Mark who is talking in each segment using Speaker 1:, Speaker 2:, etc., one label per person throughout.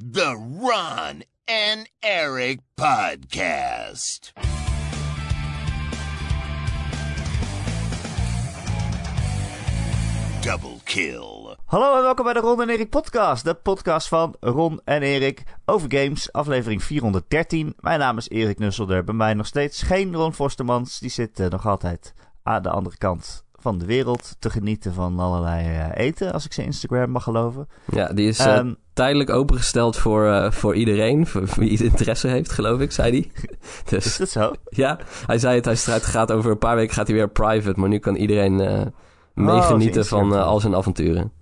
Speaker 1: The Ron and Eric Podcast. Double kill.
Speaker 2: Hallo en welkom bij de Ron en Erik podcast. De podcast van Ron en Erik over games, aflevering 413. Mijn naam is Erik Nusselder. Bij mij nog steeds geen Ron Forstermans. Die zit eh, nog altijd aan de andere kant van de wereld te genieten van allerlei eh, eten, als ik zijn Instagram mag geloven.
Speaker 3: Ja, die is
Speaker 2: Ehm,
Speaker 3: tijdelijk opengesteld voor, eh, voor iedereen, voor wie interesse heeft, geloof ik, zei hij.
Speaker 2: Is
Speaker 3: dus
Speaker 2: dat zo?
Speaker 3: ja, hij zei het, hij strijdt- gaat over een paar weken gaat hij weer private, maar nu kan iedereen eh meegenieten
Speaker 2: Oh,
Speaker 3: van eh, al zijn avonturen.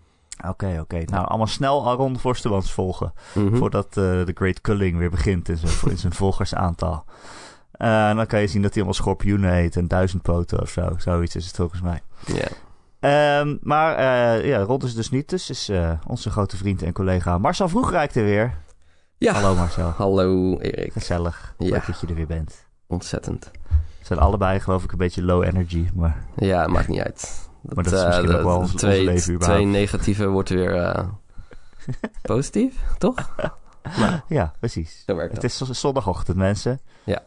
Speaker 2: Oké, oké. Nou, allemaal snel Ron Forstermans volgen.
Speaker 3: Mhm.
Speaker 2: Voordat eh, de Great Culling weer begint in zijn, in zijn volgersaantal. En dan kan je zien dat hij allemaal schorpioenen heet en duizendpoten of zo. Zoiets is het volgens mij.
Speaker 3: Ja.
Speaker 2: Ehm, maar eh, ja, Ron is dus niet. Dus is eh, onze grote vriend en collega Marcel Vroegrijk er weer.
Speaker 3: ja.
Speaker 2: Hallo Marcel.
Speaker 3: Hallo Erik,
Speaker 2: Gezellig.
Speaker 3: Ja.
Speaker 2: Leuk dat je er weer bent.
Speaker 3: ontzettend.
Speaker 2: We zijn allebei geloof ik een beetje low energy. Maar
Speaker 3: Ja, maakt niet uit.
Speaker 2: Maar dat is
Speaker 3: eh,
Speaker 2: misschien ook wel ons- ons
Speaker 3: twee,
Speaker 2: leven überhaupt.
Speaker 3: twee negatieve wordt weer positief, toch?
Speaker 2: ja, precies.
Speaker 3: Zo werkt
Speaker 2: Het
Speaker 3: dat.
Speaker 2: is zondagochtend mensen.
Speaker 3: Ja.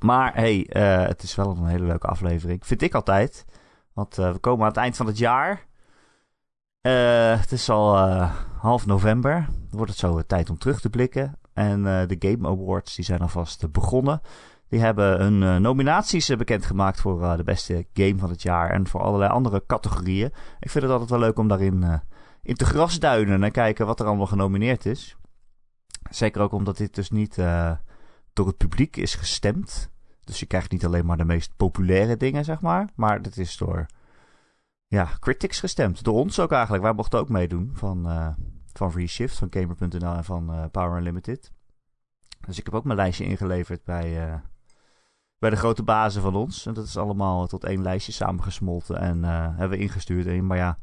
Speaker 2: Maar hey, het is wel een hele leuke aflevering. Vind ik altijd. Want eh, we komen aan het eind van het jaar. Eh, het is al eh, half november. Dan wordt het zo tijd om terug te blikken. En de Game Awards die zijn alvast begonnen. Die hebben hun nominaties bekendgemaakt voor de beste game van het jaar. En voor allerlei andere categorieën. Ik vind het altijd wel leuk om daarin in te grasduinen. En kijken wat er allemaal genomineerd is. Zeker ook omdat dit dus niet door het publiek is gestemd. Dus je krijgt niet alleen maar de meest populaire dingen, zeg maar. Maar het is door ja, critics gestemd. Door ons ook eigenlijk. Wij mochten ook meedoen van, eh van Reshift, van Gamer.nl en van eh, Power Unlimited. Dus ik heb ook mijn lijstje ingeleverd bij, eh, bij de grote bazen van ons. En dat is allemaal tot één lijstje samengesmolten en hebben we ingestuurd. En, maar ja,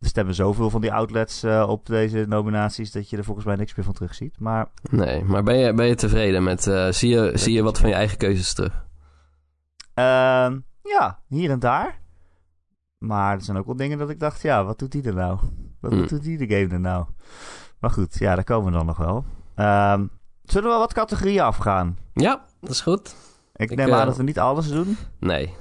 Speaker 2: er stemmen zoveel van die outlets eh, op deze nominaties dat je er volgens mij niks meer van terugziet. Maar
Speaker 3: Nee, maar ben je, ben je tevreden met, eh, zie, je, zie je wat van je eigen keuzes terug?
Speaker 2: Ehm, ja, hier en daar. Maar er zijn ook wel dingen dat ik dacht, ja, wat doet die er nou? Wat
Speaker 3: Hmm.
Speaker 2: doet die de game er nou? Maar goed, ja, daar komen we dan nog wel. Ehm, zullen we wat categorieën afgaan?
Speaker 3: Ja, dat is goed.
Speaker 2: Ik,
Speaker 3: Ik,
Speaker 2: neem
Speaker 3: eh,
Speaker 2: aan dat we niet alles doen.
Speaker 3: Nee,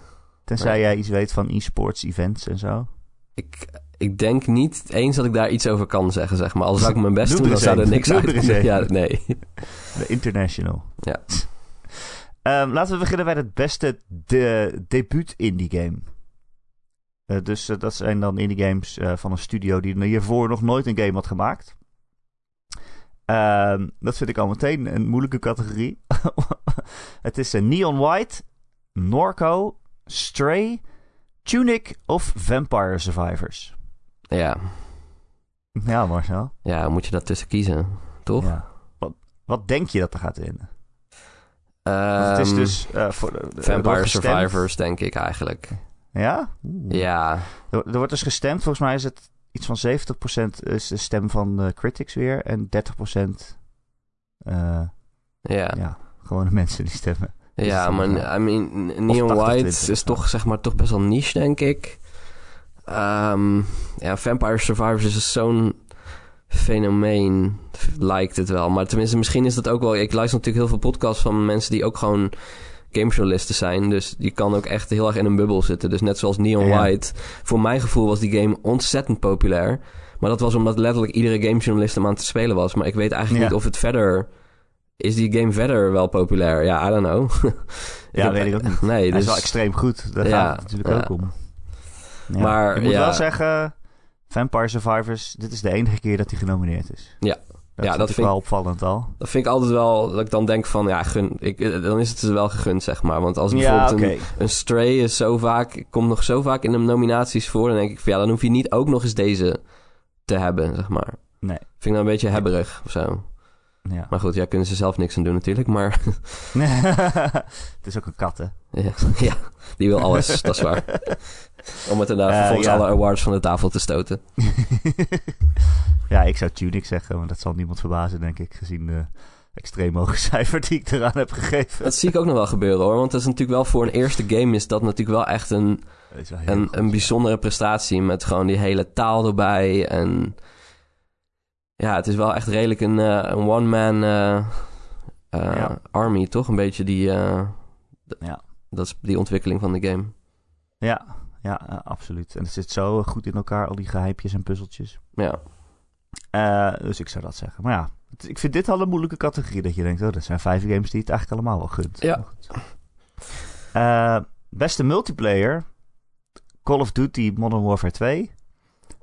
Speaker 2: Tenzij
Speaker 3: nee.
Speaker 2: jij iets weet van e-sports events en zo.
Speaker 3: ik, ik denk niet eens dat ik daar iets over kan zeggen, zeg maar. Al zou ik mijn best doen, dan zou er niks uit
Speaker 2: er een.
Speaker 3: Ja, nee.
Speaker 2: De International.
Speaker 3: Ja.
Speaker 2: Ehm, laten we beginnen bij het beste de debuut indie game. Eh, dus eh, dat zijn dan indie games eh, van een studio die hiervoor nog nooit een game had gemaakt. Ehm, dat vind ik al meteen een moeilijke categorie. het is Neon White, Norco, Stray, Tunic of Vampire Survivors.
Speaker 3: Ja,
Speaker 2: Ja, Marcel.
Speaker 3: ja, moet je daartussen kiezen, toch?
Speaker 2: Ja. Wat, wat denk je dat er gaat winnen? Want het is
Speaker 3: Ehm,
Speaker 2: dus eh, voor de, de-
Speaker 3: Vampire. Survivors, denk ik eigenlijk.
Speaker 2: Ja? Oeh.
Speaker 3: Ja,
Speaker 2: Er, er wordt dus gestemd. Volgens mij is het iets van 70% is de stem van de critics weer. En 30% eh
Speaker 3: ja.
Speaker 2: ja, gewone mensen die stemmen.
Speaker 3: Ja,
Speaker 2: Dus,
Speaker 3: maar
Speaker 2: eh,
Speaker 3: I mean, Neon
Speaker 2: 80-20
Speaker 3: White is toch, zeg maar, toch best wel niche, denk ik. Ehm, ja, Vampire Survivors is dus zo'n fenomeen, lijkt het wel. Maar tenminste, misschien is dat ook wel... Ik luister natuurlijk heel veel podcasts van mensen die ook gewoon gamejournalisten zijn. Dus die kan ook echt heel erg in een bubbel zitten. Dus net zoals Neon
Speaker 2: Ja.
Speaker 3: White. Voor mijn gevoel was die game ontzettend populair. Maar dat was omdat letterlijk iedere gamejournalist hem aan het spelen was. Maar ik weet eigenlijk
Speaker 2: Ja.
Speaker 3: niet of het verder... Is die game verder wel populair? Ja, I don't know.
Speaker 2: Ja,
Speaker 3: heb-
Speaker 2: weet ik ook niet.
Speaker 3: Nee,
Speaker 2: Hij
Speaker 3: dus...
Speaker 2: is wel extreem goed. Daar
Speaker 3: Ja,
Speaker 2: gaat het natuurlijk ook om. Ja.
Speaker 3: Maar,
Speaker 2: ik moet
Speaker 3: ja.
Speaker 2: wel zeggen, Vampire Survivors, dit is de enige keer dat hij genomineerd is.
Speaker 3: Ja.
Speaker 2: Dat
Speaker 3: Ja,
Speaker 2: vind
Speaker 3: dat
Speaker 2: ik
Speaker 3: vind
Speaker 2: wel opvallend al.
Speaker 3: Dat vind ik altijd wel... Dat ik dan denk van... Ja, gun, ik, eh, dan is het ze wel gegund, zeg maar. Want als
Speaker 2: Ja,
Speaker 3: bijvoorbeeld een Stray is zo vaak... Komt nog zo vaak in de nominaties voor... Dan denk ik van... Ja, dan hoef je niet ook nog eens deze te hebben, zeg maar.
Speaker 2: Nee.
Speaker 3: Vind ik nou een beetje hebberig of zo.
Speaker 2: Ja.
Speaker 3: Maar goed, ja, kunnen ze zelf niks aan doen natuurlijk. Maar
Speaker 2: het is ook een kat, hè?
Speaker 3: ja, ja, die wil alles. dat is waar. Om het daarna
Speaker 2: Eh,
Speaker 3: vervolgens
Speaker 2: ja.
Speaker 3: alle awards van de tafel te stoten.
Speaker 2: ja, ik zou Tunic zeggen, maar dat zal niemand verbazen, denk ik, gezien de extreem hoge cijfer die ik eraan heb gegeven.
Speaker 3: Dat zie ik ook nog wel gebeuren hoor. Want dat is natuurlijk wel voor een eerste game is dat natuurlijk wel echt een,
Speaker 2: wel
Speaker 3: een,
Speaker 2: goed.
Speaker 3: een bijzondere prestatie. Met gewoon die hele taal erbij. En ja, het is wel echt redelijk een, eh, een one-man eh, eh,
Speaker 2: Ja.
Speaker 3: army, toch? Een beetje die,
Speaker 2: Ja.
Speaker 3: dat is die ontwikkeling van de game.
Speaker 2: Ja, ja absoluut. En het zit zo goed in elkaar, al die geheimjes en puzzeltjes.
Speaker 3: Ja,
Speaker 2: dus ik zou dat zeggen. Maar ja, het- ik vind dit al een moeilijke categorie. Dat je denkt, oh, dat zijn vijf games die het eigenlijk allemaal wel gunt.
Speaker 3: Ja.
Speaker 2: Goed. Eh, beste multiplayer. Call of Duty Modern Warfare 2.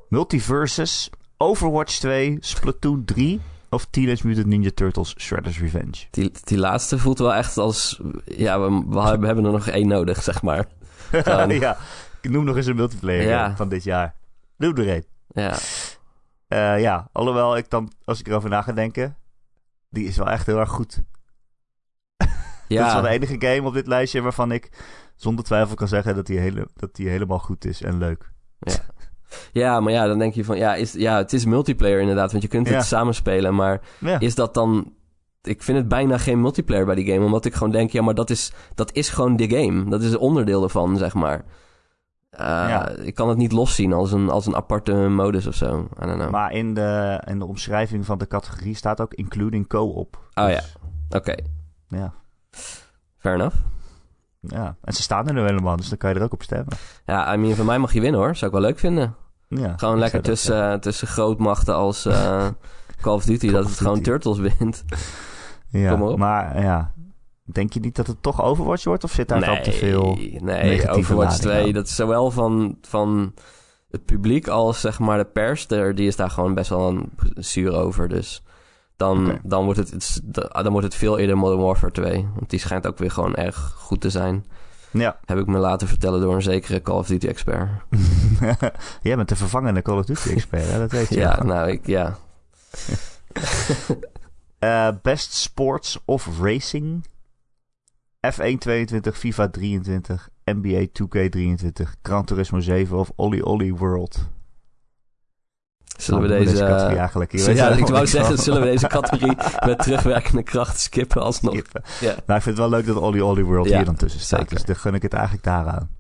Speaker 2: Multiversus. Overwatch 2. Splatoon 3. Of Teenage Mutant Ninja Turtles Shredder's Revenge.
Speaker 3: die, die laatste voelt wel echt als... Ja, we, we hebben er nog één nodig, zeg maar.
Speaker 2: Ja, ik noem nog eens een multiplayer
Speaker 3: Ja.
Speaker 2: game van dit jaar. Doe er een.
Speaker 3: Ja,
Speaker 2: Eh, ja, alhoewel ik dan, als ik erover na ga denken, die is wel echt heel erg goed. Dat is wel de
Speaker 3: ja,
Speaker 2: enige game op dit lijstje waarvan ik zonder twijfel kan zeggen dat die, hele, dat die helemaal goed is en leuk.
Speaker 3: ja, maar ja, dan denk je van... Ja, is, ja, het is multiplayer inderdaad, want je kunt het
Speaker 2: Ja.
Speaker 3: samenspelen. Maar
Speaker 2: Ja,
Speaker 3: is dat dan... Ik vind het bijna geen multiplayer bij die game. Omdat ik gewoon denk, ja, maar dat is, dat is gewoon de game. Dat is een onderdeel ervan, zeg maar. Eh,
Speaker 2: Ja.
Speaker 3: Ik kan het niet loszien als een, als een aparte modus of zo. I don't know.
Speaker 2: maar in de, in de omschrijving van de categorie staat ook including co-op.
Speaker 3: Oh ja,
Speaker 2: Dus,
Speaker 3: oké.
Speaker 2: ja.
Speaker 3: Fair enough.
Speaker 2: Ja, en ze staan er nu helemaal, dus dan kan je er ook op stemmen.
Speaker 3: Ja, I mean, van mij mag je winnen hoor. Zou ik wel leuk vinden.
Speaker 2: Ja,
Speaker 3: Gewoon lekker
Speaker 2: dat
Speaker 3: tussen, tussen grootmachten als eh, Call of Duty.
Speaker 2: Call
Speaker 3: dat
Speaker 2: of
Speaker 3: het gewoon. Turtles wint.
Speaker 2: Ja,
Speaker 3: kom maar op.
Speaker 2: maar ja, denk je niet dat het toch Overwatch wordt? Of zit daar dan te veel...
Speaker 3: nee, Overwatch
Speaker 2: lading
Speaker 3: 2.
Speaker 2: aan?
Speaker 3: Dat is zowel van, van het publiek als zeg maar de pers. Der, die is daar gewoon best wel een zuur over. Dus dan, dan, wordt het, dan wordt het veel eerder Modern Warfare 2. Want die schijnt ook weer gewoon erg goed te zijn.
Speaker 2: Ja,
Speaker 3: Heb ik me laten vertellen door een zekere Call of Duty expert.
Speaker 2: jij bent de vervangende Call of Duty expert, hè? dat weet je.
Speaker 3: Ja,
Speaker 2: wel.
Speaker 3: nou, ik, ja.
Speaker 2: Eh, best Sports of Racing. F1 22, FIFA 23, NBA 2K 23, Gran Turismo 7 of Olly Olly World.
Speaker 3: Zullen we
Speaker 2: doen
Speaker 3: deze...
Speaker 2: categorie
Speaker 3: eh,
Speaker 2: eigenlijk? Je
Speaker 3: ja, ik wou zeggen, zullen we deze categorie met terugwerkende kracht skippen alsnog?
Speaker 2: Skippen.
Speaker 3: Ja.
Speaker 2: Nou, ik vind het wel leuk dat Olly Olly World
Speaker 3: Ja,
Speaker 2: hier dan tussen staat.
Speaker 3: zeker.
Speaker 2: Dus dan gun ik het eigenlijk daaraan.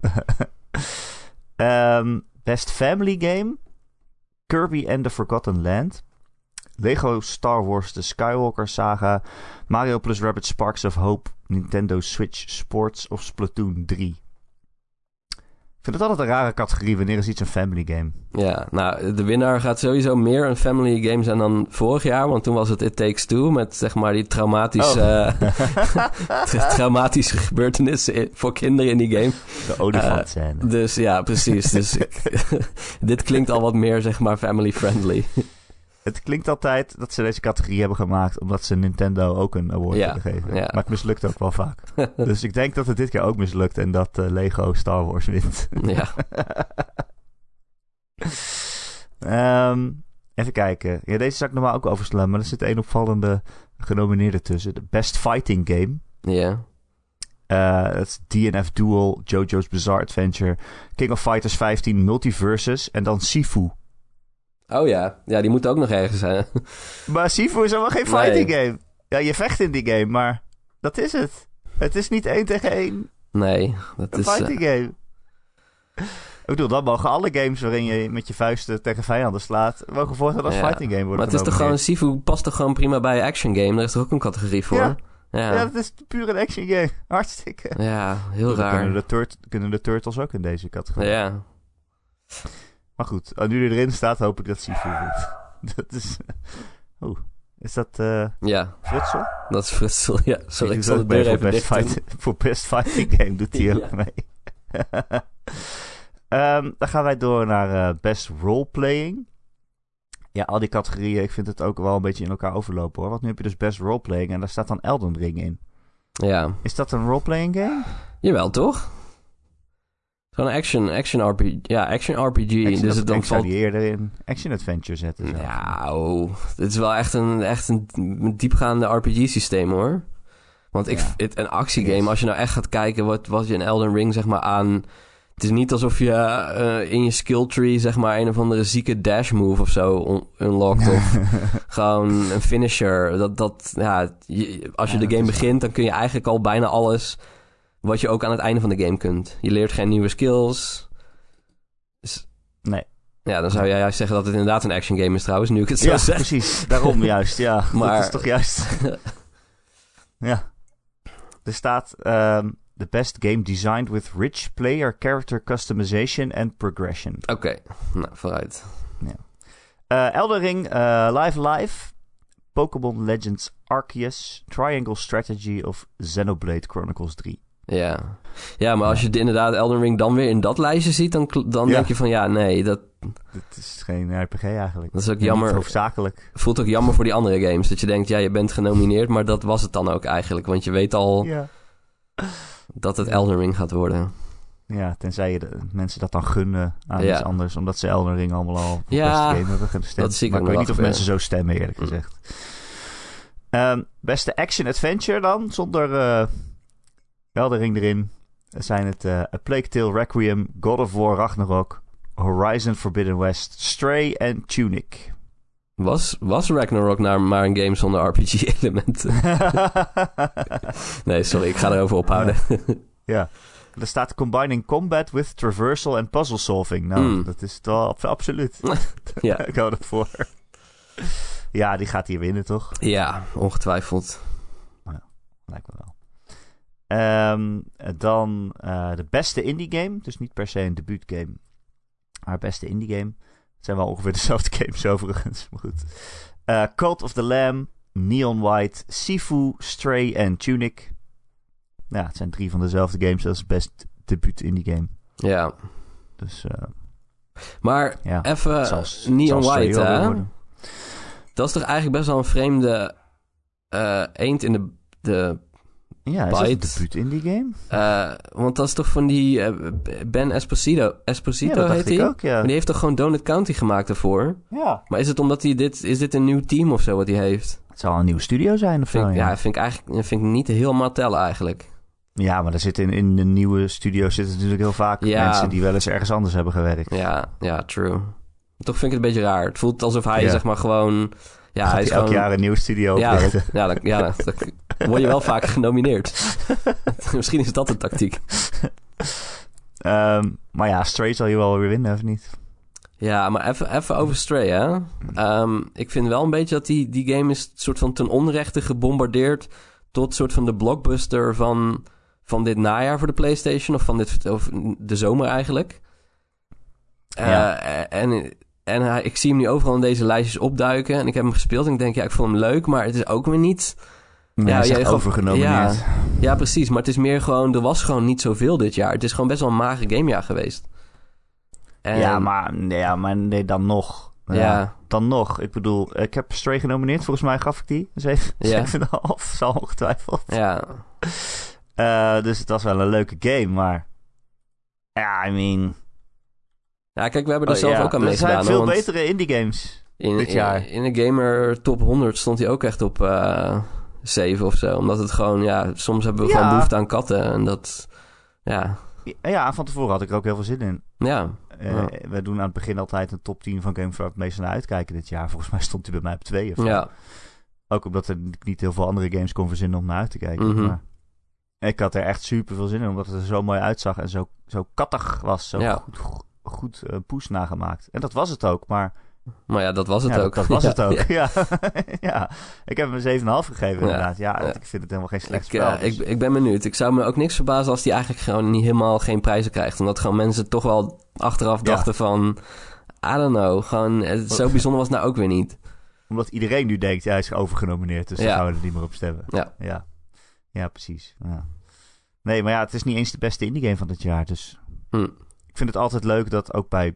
Speaker 2: Ehm, best Family Game. Kirby and the Forgotten Land. Lego Star Wars The Skywalker Saga. Mario plus Rabbit Sparks of Hope. Nintendo Switch Sports of Splatoon 3. Vind het altijd een rare categorie. Wanneer is iets een family game?
Speaker 3: Ja, nou, de winnaar gaat sowieso meer een family game zijn dan vorig jaar. Want toen was het It Takes Two met zeg maar die traumatische,
Speaker 2: Oh.
Speaker 3: tra- traumatische gebeurtenissen voor kinderen in die game.
Speaker 2: De olifant scène.
Speaker 3: Dus ja, precies. Dus ik, dit klinkt al wat meer zeg maar family friendly.
Speaker 2: Het klinkt altijd dat ze deze categorie hebben gemaakt omdat ze Nintendo ook een award
Speaker 3: Ja,
Speaker 2: willen geven.
Speaker 3: ja.
Speaker 2: Maar het mislukt ook wel vaak. dus ik denk dat het dit keer ook mislukt en dat eh, Lego Star Wars wint.
Speaker 3: ja,
Speaker 2: Ehm, even kijken. Ja, deze zou ik normaal ook overslaan, maar er zit één opvallende genomineerde tussen. De Best Fighting Game.
Speaker 3: ja.
Speaker 2: Dat is DNF Duel, JoJo's Bizarre Adventure, King of Fighters 15, Multiversus en dan Sifu.
Speaker 3: Oh ja, ja, die moet ook nog ergens zijn.
Speaker 2: Maar Sifu is helemaal geen
Speaker 3: Nee.
Speaker 2: fighting game. Ja, je vecht in die game, maar dat is het. Het is niet één tegen één
Speaker 3: Nee, dat
Speaker 2: een
Speaker 3: is... eh,
Speaker 2: fighting game. Ik bedoel, dan mogen alle games waarin je met je vuisten tegen vijanden slaat... mogen voortaan als
Speaker 3: Ja,
Speaker 2: fighting game worden
Speaker 3: maar het is toch gewoon... Sifu past toch gewoon prima bij action game? Daar is toch ook een categorie voor?
Speaker 2: Ja.
Speaker 3: Ja,
Speaker 2: Ja, dat is puur een action game. Hartstikke.
Speaker 3: ja heel
Speaker 2: Dan Kunnen
Speaker 3: raar.
Speaker 2: de, kunnen de Turtles ook in deze categorie.
Speaker 3: Ja,
Speaker 2: Maar goed, als nu die erin staat, hoop ik dat Sifu dat is... Oeh, is dat eh
Speaker 3: ja,
Speaker 2: Frutsel?
Speaker 3: dat is Frutsel. Ja, sorry, ik zal de
Speaker 2: mee
Speaker 3: deur
Speaker 2: voor
Speaker 3: even
Speaker 2: best,
Speaker 3: dicht doen.
Speaker 2: fight, voor best Fighting Game doet hij ook
Speaker 3: Ja.
Speaker 2: mee. Ehm, dan gaan wij door naar eh, Best Roleplaying. Ja, al die categorieën, ik vind het ook wel een beetje in elkaar overlopen hoor. Want nu heb je dus Best Roleplaying en daar staat dan Elden Ring in.
Speaker 3: Ja,
Speaker 2: Is dat een roleplaying game?
Speaker 3: jawel toch? Gewoon action, action RPG. Ja, action RPG.
Speaker 2: Action-
Speaker 3: dus het dan valt...
Speaker 2: die eerder in Action Adventure zetten. zelf.
Speaker 3: Nou, het is wel echt een, echt een diepgaande RPG-systeem hoor. Want ik,
Speaker 2: Ja.
Speaker 3: het, een actiegame, als je nou echt gaat kijken wat, wat je in Elden Ring zeg maar aan... Het is niet alsof je eh, in je skill tree zeg maar een of andere zieke dash move of zo un- unlockt. of gewoon een finisher. Dat, dat, ja, je- als je
Speaker 2: Ja,
Speaker 3: de game begint, dan kun je eigenlijk al bijna alles wat je ook aan het einde van de game kunt. Je leert geen nieuwe skills. Dus,
Speaker 2: Nee.
Speaker 3: Ja, dan zou jij juist zeggen dat het inderdaad een action game is trouwens, nu ik het zo
Speaker 2: Ja,
Speaker 3: zeg.
Speaker 2: precies. Daarom juist, ja.
Speaker 3: Maar-
Speaker 2: Dat is toch juist... ja. Er staat... ehm, the best game designed with rich player character customization and progression.
Speaker 3: Oké, nou, vooruit.
Speaker 2: Eh Elden Ring, eh, Live Live, Pokémon Legends Arceus, Triangle Strategy of Xenoblade Chronicles 3.
Speaker 3: Ja. ja, maar als je de- inderdaad Elden Ring dan weer in dat lijstje ziet, dan, dan
Speaker 2: Ja.
Speaker 3: denk je van ja, nee, dat
Speaker 2: Dit is geen RPG eigenlijk.
Speaker 3: Dat is ook jammer.
Speaker 2: hoofdzakelijk.
Speaker 3: voelt ook jammer voor die andere games. Dat je denkt, ja, je bent genomineerd, maar dat was het dan ook eigenlijk. Want je weet al
Speaker 2: Ja.
Speaker 3: dat het Elden Ring gaat worden.
Speaker 2: Ja, tenzij je de, mensen dat dan gunnen aan
Speaker 3: Ja.
Speaker 2: iets anders. Omdat ze Elden Ring allemaal al
Speaker 3: Ja,
Speaker 2: beste game hebben gestemd.
Speaker 3: dat zie ik
Speaker 2: maar ik weet niet of mensen zo stemmen, eerlijk
Speaker 3: Mm.
Speaker 2: gezegd. Ehm, beste action-adventure dan, zonder eh Elden Ring erin. Zijn het eh, A Plague Tale Requiem, God of War Ragnarok, Horizon Forbidden West, Stray en Tunic.
Speaker 3: Was, was Ragnarok nou maar een game zonder RPG-elementen? nee, sorry, ik ga erover ophouden.
Speaker 2: ja. Er staat combining combat with traversal en puzzle solving. Nou,
Speaker 3: Mm.
Speaker 2: dat is wel ab- absoluut.
Speaker 3: ja.
Speaker 2: ik hou ervoor. ja, die gaat hier winnen, toch?
Speaker 3: ja, ongetwijfeld.
Speaker 2: Lijkt me wel. Ehm, dan eh, de beste indie game. Dus niet per se een debuutgame. Maar beste indie game. Het zijn wel ongeveer dezelfde games overigens. Maar goed. Eh, Cult of the Lamb, Neon White, Sifu, Stray en Tunic. Ja, het zijn drie van dezelfde games. Dat is best debuut indie game.
Speaker 3: Ja.
Speaker 2: Dus eh,
Speaker 3: Maar
Speaker 2: ja.
Speaker 3: even Neon White, hè? Dat is toch eigenlijk best wel een vreemde eend in de... de
Speaker 2: Ja, is dat
Speaker 3: Byte.
Speaker 2: debuut indie game?
Speaker 3: eh, want dat is toch van die eh, Ben Esposito. Esposito
Speaker 2: ja, dat
Speaker 3: heet
Speaker 2: ik
Speaker 3: hij?
Speaker 2: ook, ja.
Speaker 3: Maar die heeft toch gewoon Donut County gemaakt daarvoor?
Speaker 2: ja.
Speaker 3: Maar is het omdat hij dit... Is dit een nieuw team of zo wat hij heeft?
Speaker 2: Het zal een nieuwe studio zijn of
Speaker 3: Vind
Speaker 2: zo,
Speaker 3: ik,
Speaker 2: ja.
Speaker 3: ja, vind ik eigenlijk vind ik niet helemaal tellen eigenlijk.
Speaker 2: Ja, maar er zitten in, in de nieuwe studio's zitten natuurlijk heel vaak
Speaker 3: Ja.
Speaker 2: mensen die wel eens ergens anders hebben gewerkt.
Speaker 3: Ja, ja, true. Toch vind ik het een beetje raar. Het voelt alsof hij zeg maar gewoon... Ja,
Speaker 2: Gaat
Speaker 3: hij is
Speaker 2: elk
Speaker 3: gewoon...
Speaker 2: jaar een nieuwe studio
Speaker 3: ja, dat, ja, dat, ja dat, dat- word je wel vaak genomineerd. Misschien is dat de tactiek.
Speaker 2: Ehm, maar ja, Stray zal je wel weer winnen, of niet?
Speaker 3: Ja, maar even, even over Stray, hè. Ehm, ik vind wel een beetje dat die, die game is soort van ten onrechte gebombardeerd... tot soort van de blockbuster van, van dit najaar voor de PlayStation... of van dit, of de zomer eigenlijk. Eh,
Speaker 2: Ja.
Speaker 3: En, en hij- ik zie hem nu overal in deze lijstjes opduiken... en ik heb hem gespeeld en ik denk, ja, ik vond hem leuk... maar het is ook weer niet...
Speaker 2: Ja,
Speaker 3: Ja, jij gaf-
Speaker 2: overgenomineerd.
Speaker 3: Ja, precies. Maar het is meer gewoon... Er was gewoon niet zoveel dit jaar. Het is gewoon best wel een mager gamejaar geweest. En,
Speaker 2: Ja, maar, ja, maar nee, dan nog.
Speaker 3: Ja.
Speaker 2: Dan nog. Ik bedoel, ik heb Stray genomineerd. Volgens mij gaf ik die. Een zeven-
Speaker 3: Ja.
Speaker 2: 7,5. Zal ongetwijfeld.
Speaker 3: Ja,
Speaker 2: Eh, dus het was wel een leuke game, maar... Ja, I mean...
Speaker 3: ja kijk, we hebben er
Speaker 2: oh,
Speaker 3: zelf
Speaker 2: ja,
Speaker 3: ook aan
Speaker 2: Er
Speaker 3: meegedaan.
Speaker 2: zijn
Speaker 3: hoor,
Speaker 2: veel
Speaker 3: want
Speaker 2: betere indie games.
Speaker 3: in,
Speaker 2: dit jaar.
Speaker 3: In, in de Gamer Top 100 stond hij ook echt op eh 7 of zo. Omdat het gewoon... Ja, soms hebben we
Speaker 2: Ja.
Speaker 3: gewoon behoefte aan katten. En dat... Ja,
Speaker 2: Ja, van tevoren had ik er ook heel veel zin in.
Speaker 3: ja.
Speaker 2: Eh,
Speaker 3: Ja.
Speaker 2: We doen aan het begin altijd een top 10 van games waar we het meest naar uitkijken dit jaar. Volgens mij stond hij bij mij op 2 of
Speaker 3: ja.
Speaker 2: Ook omdat er niet heel veel andere games kon verzinnen om naar uit te kijken.
Speaker 3: Mhm.
Speaker 2: Maar ik had er echt super veel zin in, omdat het er zo mooi uitzag en zo, zo kattig was. Zo
Speaker 3: Ja.
Speaker 2: goed, goed, goed eh, poes nagemaakt. En dat was het ook, maar
Speaker 3: Maar ja, dat was het
Speaker 2: ja,
Speaker 3: ook.
Speaker 2: Dat, was
Speaker 3: Ja,
Speaker 2: het ook.
Speaker 3: ja.
Speaker 2: Ja. Ik heb hem een 7,5 gegeven inderdaad. Ja, ik vind het helemaal geen slecht
Speaker 3: Ik,
Speaker 2: spel.
Speaker 3: eh,
Speaker 2: dus-
Speaker 3: ik, ik ben benieuwd. Ik zou me ook niks verbazen als die eigenlijk gewoon niet helemaal geen prijzen krijgt. Omdat gewoon mensen toch wel achteraf dachten van... I don't know. Gewoon, eh, zo bijzonder was het nou ook weer niet.
Speaker 2: Omdat iedereen nu denkt, ja, hij is overgenomineerd, dus
Speaker 3: Ja.
Speaker 2: dan gaan we er niet meer op stemmen.
Speaker 3: Ja.
Speaker 2: Ja, ja precies. Ja. Nee, maar ja, het is niet eens de beste indie game van dit jaar. Dus
Speaker 3: Hm.
Speaker 2: Ik vind het altijd leuk dat ook bij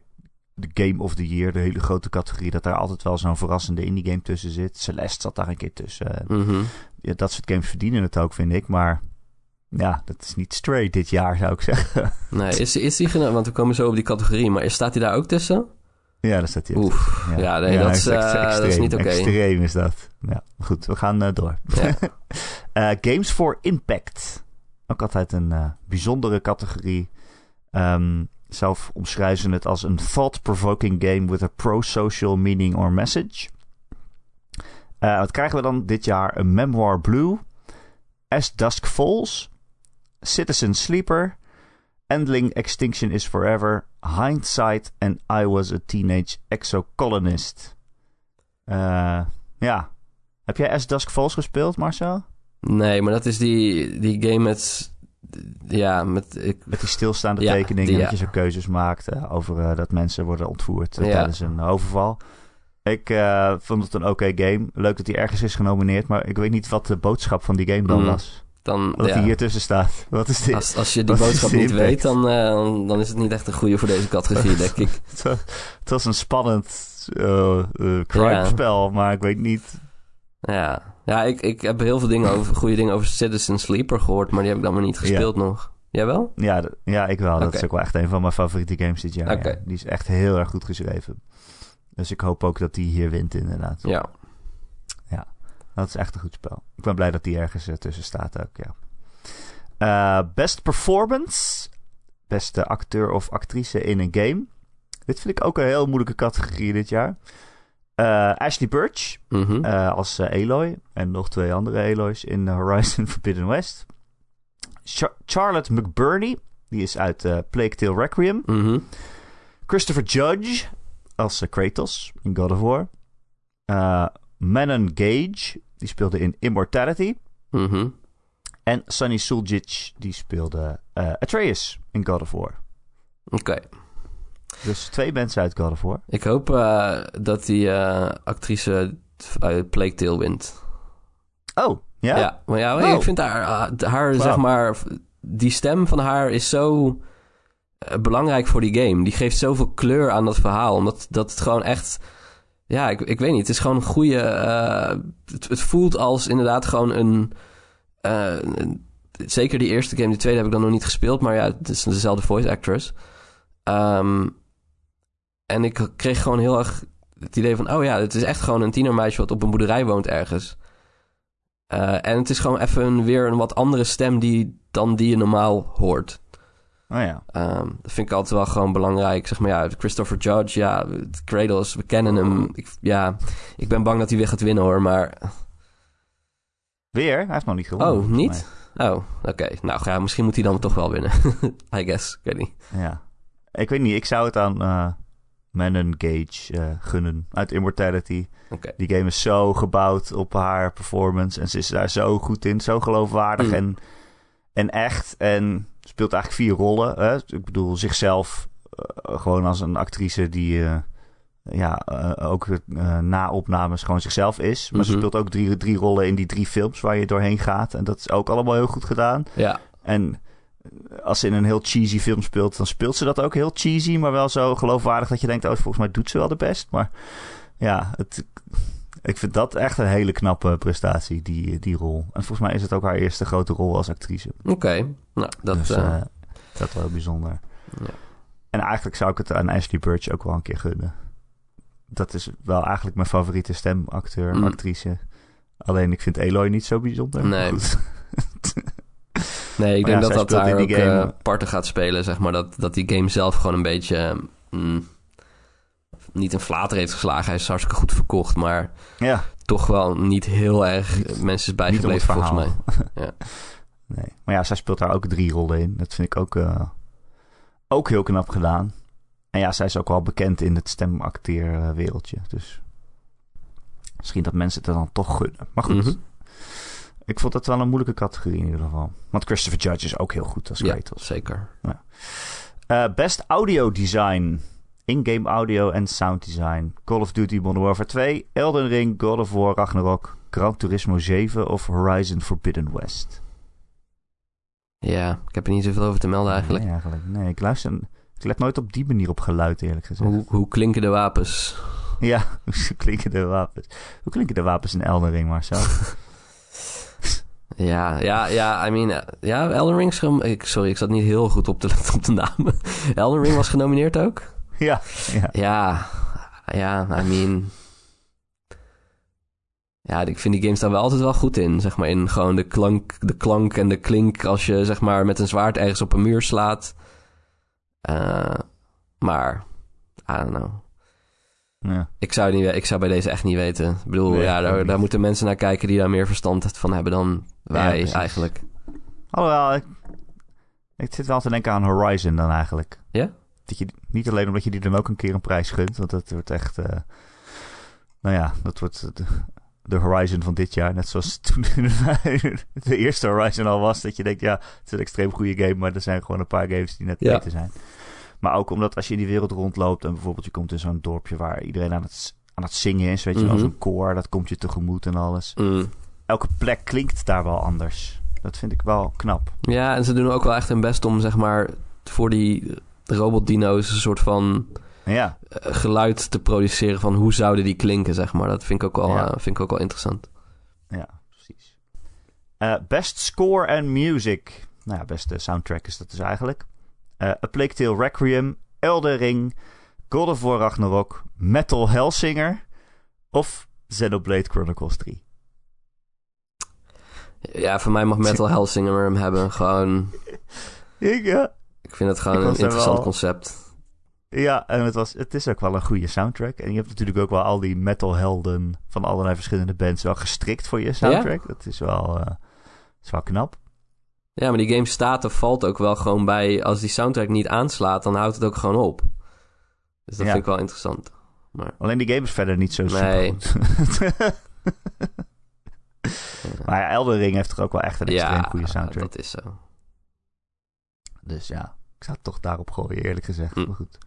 Speaker 2: de Game of the Year, de hele grote categorie, dat daar altijd wel zo'n verrassende indie game tussen zit. Celeste zat daar een keer tussen.
Speaker 3: Mhm.
Speaker 2: Ja, dat soort games verdienen het ook, vind ik. Maar ja, dat is niet straight dit jaar, zou ik zeggen.
Speaker 3: Nee, is, is die geno- Want we komen zo op die categorie. Maar staat hij daar ook tussen?
Speaker 2: ja, daar staat hij ook
Speaker 3: Oef.
Speaker 2: tussen.
Speaker 3: Ja, nee, dat is,
Speaker 2: ex-
Speaker 3: eh, dat is niet oké.
Speaker 2: Extreem is dat. Ja, goed, we gaan eh, door. Eh, Games for Impact. Ook altijd een eh, bijzondere categorie. Ehm, zelf omschrijven het als een thought-provoking game with a pro-social meaning or message. Eh, wat krijgen we dan dit jaar? Een Memoir Blue, As Dusk Falls, Citizen Sleeper, Endling Extinction is Forever, Hindsight and I Was a Teenage Exocolonist. Eh ja. Heb jij S Dusk Falls gespeeld, Marcel?
Speaker 3: Nee, maar dat is die, die game met... Ja, met... Ik,
Speaker 2: Met die stilstaande
Speaker 3: Ja,
Speaker 2: tekeningen
Speaker 3: die,
Speaker 2: dat je zo keuzes maakt eh, over eh, dat mensen worden ontvoerd eh, tijdens een overval. Ik vond het een oké game. Leuk dat hij ergens is genomineerd, maar ik weet niet wat de boodschap van die game dan
Speaker 3: Mm,
Speaker 2: was.
Speaker 3: dan, ja,
Speaker 2: hij hier tussen staat. Wat is dit?
Speaker 3: als, als je die
Speaker 2: wat
Speaker 3: boodschap niet
Speaker 2: impact?
Speaker 3: weet, dan, dan is het niet echt een goede voor deze categorie, denk ik.
Speaker 2: Het was, een spannend eh, crime-spel, maar ik weet niet.
Speaker 3: Ja, ja ik, ik heb heel veel dingen over, goede dingen over Citizen Sleeper gehoord, maar die heb ik dan maar niet gespeeld nog. Jij wel?
Speaker 2: Ja, d- ja ik wel. Dat is ook wel echt een van mijn favoriete games dit jaar. Ja. Die is echt heel erg goed geschreven. Dus ik hoop ook dat die hier wint, inderdaad.
Speaker 3: Ja.
Speaker 2: Dat is echt een goed spel. Ik ben blij dat die ergens eh, tussen staat ook, ja. Eh, best performance. Beste acteur of actrice in een game. Dit vind ik ook een heel moeilijke categorie dit jaar. Eh, Ashley Birch
Speaker 3: Mhm.
Speaker 2: eh, als eh, Aloy. En nog twee andere Aloys in Horizon Forbidden West. Char- Charlotte McBurney. Die is uit Plague Tale Requiem.
Speaker 3: Mhm.
Speaker 2: Christopher Judge als Kratos in God of War. Manon Gage, die speelde in Immortality.
Speaker 3: Mhm.
Speaker 2: En Sunny Suljic, die speelde Atreus in God of War.
Speaker 3: Oké.
Speaker 2: Dus twee mensen uit God of War.
Speaker 3: Ik hoop eh, dat die eh, actrice uit Plague Tale wint.
Speaker 2: Oh, ja?
Speaker 3: Ja, maar ja,
Speaker 2: Oh.
Speaker 3: ik vind haar, ah, haar zeg maar, die stem van haar is zo eh, belangrijk voor die game. Die geeft zoveel kleur aan dat verhaal. Omdat dat het gewoon echt, ja, ik, ik weet niet, het is gewoon een goede, het, het voelt als inderdaad gewoon een, een- zeker die eerste game, die tweede heb ik dan nog niet gespeeld, maar ja, het is dezelfde voice actress. Ehm, en ik kreeg gewoon heel erg het idee van, oh ja, het is echt gewoon een tienermeisje wat op een boerderij woont ergens. Eh, en het is gewoon even weer een wat andere stem die, dan die je normaal hoort.
Speaker 2: Oh ja.
Speaker 3: Ehm, dat vind ik altijd wel gewoon belangrijk. Zeg maar ja, Christopher Judge, ja, Kratos, we kennen hem. Ik, ja, ik ben bang dat hij weer gaat winnen hoor, maar...
Speaker 2: Weer? Hij heeft nog niet gewonnen.
Speaker 3: Oh, niet? Oh, oké. Nou ja, misschien moet hij dan toch wel winnen. I guess, ik weet niet.
Speaker 2: Ja. Ik weet niet, ik zou het aan eh Manon Gage eh, gunnen uit Immortality. Die game is zo gebouwd op haar performance. En ze is daar zo goed in. Zo geloofwaardig
Speaker 3: Mm.
Speaker 2: en, en echt. En speelt eigenlijk vier rollen. Hè? Ik bedoel, zichzelf eh, gewoon als een actrice die... eh, ja, ook na opnames gewoon zichzelf is. Maar ze
Speaker 3: Mhm.
Speaker 2: speelt ook drie, drie rollen in die drie films waar je doorheen gaat. En dat is ook allemaal heel goed gedaan.
Speaker 3: Ja,
Speaker 2: En als ze in een heel cheesy film speelt, dan speelt ze dat ook heel cheesy, maar wel zo geloofwaardig dat je denkt, oh, volgens mij doet ze wel de best. Maar ja, het, ik vind dat echt een hele knappe prestatie, die, die rol. En volgens mij is het ook haar eerste grote rol als actrice.
Speaker 3: oké. Nou, dat...
Speaker 2: dus
Speaker 3: eh,
Speaker 2: eh, dat is wel bijzonder.
Speaker 3: Ja.
Speaker 2: En eigenlijk zou ik het aan Ashley Birch ook wel een keer gunnen. Dat is wel eigenlijk mijn favoriete stemacteur,
Speaker 3: Mm.
Speaker 2: actrice. Alleen ik vind Eloy niet zo bijzonder.
Speaker 3: Nee.
Speaker 2: Goed.
Speaker 3: Nee, ik
Speaker 2: ja,
Speaker 3: denk dat dat daar ook
Speaker 2: game.
Speaker 3: eh, parten gaat spelen, zeg maar. Dat, dat die game zelf gewoon een beetje... mm, niet een flater heeft geslagen. Hij is hartstikke goed verkocht, maar...
Speaker 2: ja,
Speaker 3: toch wel niet heel erg
Speaker 2: Niet-
Speaker 3: mensen is bijgebleven volgens mij.
Speaker 2: verhaal. Nee. Maar ja, zij speelt daar ook drie rollen in. Dat vind ik ook, eh, ook heel knap gedaan. En ja, zij is ook wel bekend in het stemacteerwereldje. Dus misschien dat mensen het dan toch gunnen. Maar goed,
Speaker 3: Mhm.
Speaker 2: Ik vond dat wel een moeilijke categorie in ieder geval. Want Christopher Judge is ook heel goed als
Speaker 3: Ja, zeker.
Speaker 2: Eh, best audio design. In-game audio en sound design. Call of Duty Modern Warfare 2, Elden Ring, God of War, Ragnarok, Gran Turismo 7 of Horizon Forbidden West.
Speaker 3: Ja, ik heb er niet zoveel over te melden eigenlijk.
Speaker 2: Nee, eigenlijk. Nee, ik luister... Ik let nooit op die manier op geluid, eerlijk gezegd.
Speaker 3: Hoe, hoe klinken de wapens?
Speaker 2: Ja, hoe klinken de wapens? Hoe klinken de wapens in Elden Ring, Marcel?
Speaker 3: Ja, ja, ja, I mean, eh, ja, Elden Ring ik, Sorry, ik zat niet heel goed op de, op de namen. Elden Ring was genomineerd ook?
Speaker 2: ja, ja.
Speaker 3: Ja, ja, I mean... Ja, ik vind die games daar wel altijd wel goed in. Zeg maar in gewoon de klank, de klank en de klink als je zeg maar met een zwaard ergens op een muur slaat. Eh, maar, I don't know.
Speaker 2: Ja.
Speaker 3: Ik zou, niet, ik zou bij deze echt niet weten. Ik bedoel,
Speaker 2: Nee,
Speaker 3: ja, daar, moeten mensen naar kijken die daar meer verstand van hebben dan wij eigenlijk.
Speaker 2: Alhoewel, ik, ik zit wel te denken aan Horizon dan eigenlijk.
Speaker 3: Ja?
Speaker 2: Dat je niet alleen omdat je die dan ook een keer een prijs gunt, want dat wordt echt, eh, nou ja, dat wordt de, de Horizon van dit jaar. Net zoals toen de eerste Horizon al was, dat je denkt, ja, het is een extreem goede game, maar er zijn gewoon een paar games die net
Speaker 3: Ja.
Speaker 2: beter zijn. Maar ook omdat als je in die wereld rondloopt en bijvoorbeeld je komt in zo'n dorpje waar iedereen aan het, aan het zingen is, weet je wel,
Speaker 3: Mhm.
Speaker 2: zo'n koor, dat komt je tegemoet en alles.
Speaker 3: Mm.
Speaker 2: Elke plek klinkt daar wel anders. Dat vind ik wel knap.
Speaker 3: Ja, en ze doen ook wel echt hun best om, zeg maar, voor die robotdino's een soort van
Speaker 2: Ja,
Speaker 3: eh, geluid te produceren van hoe zouden die klinken, zeg maar. Dat vind ik ook wel,
Speaker 2: Ja.
Speaker 3: eh, vind ik ook wel interessant.
Speaker 2: ja, precies. Eh, best score and music. Nou ja, beste soundtrack is dat dus eigenlijk. Eh A Plague Tale Requiem, Elden Ring, God of War Ragnarok, Metal Hellsinger of Xenoblade Chronicles 3.
Speaker 3: Ja, voor mij mag Metal Hellsinger hem hebben. Gewoon,
Speaker 2: Ik, ja.
Speaker 3: ik vind het gewoon een
Speaker 2: er
Speaker 3: interessant
Speaker 2: wel-
Speaker 3: concept.
Speaker 2: Ja, en het, was, het is ook wel een goede soundtrack. En je hebt natuurlijk ook wel al die metalhelden van allerlei verschillende bands wel gestrikt voor je soundtrack. Dat is wel, eh, is wel knap.
Speaker 3: Ja, maar die game staat of valt ook wel gewoon bij... Als die soundtrack niet aanslaat, dan houdt het ook gewoon op. Dus dat
Speaker 2: Ja.
Speaker 3: vind ik wel interessant. Maar
Speaker 2: Alleen die game is verder niet zo
Speaker 3: Nee.
Speaker 2: super maar ja, Elden Ring heeft toch ook wel echt een extreem
Speaker 3: ja,
Speaker 2: goede soundtrack.
Speaker 3: dat is zo.
Speaker 2: Dus ja, ik zou het toch daarop gooien, eerlijk gezegd.
Speaker 3: Hm.
Speaker 2: Maar goed.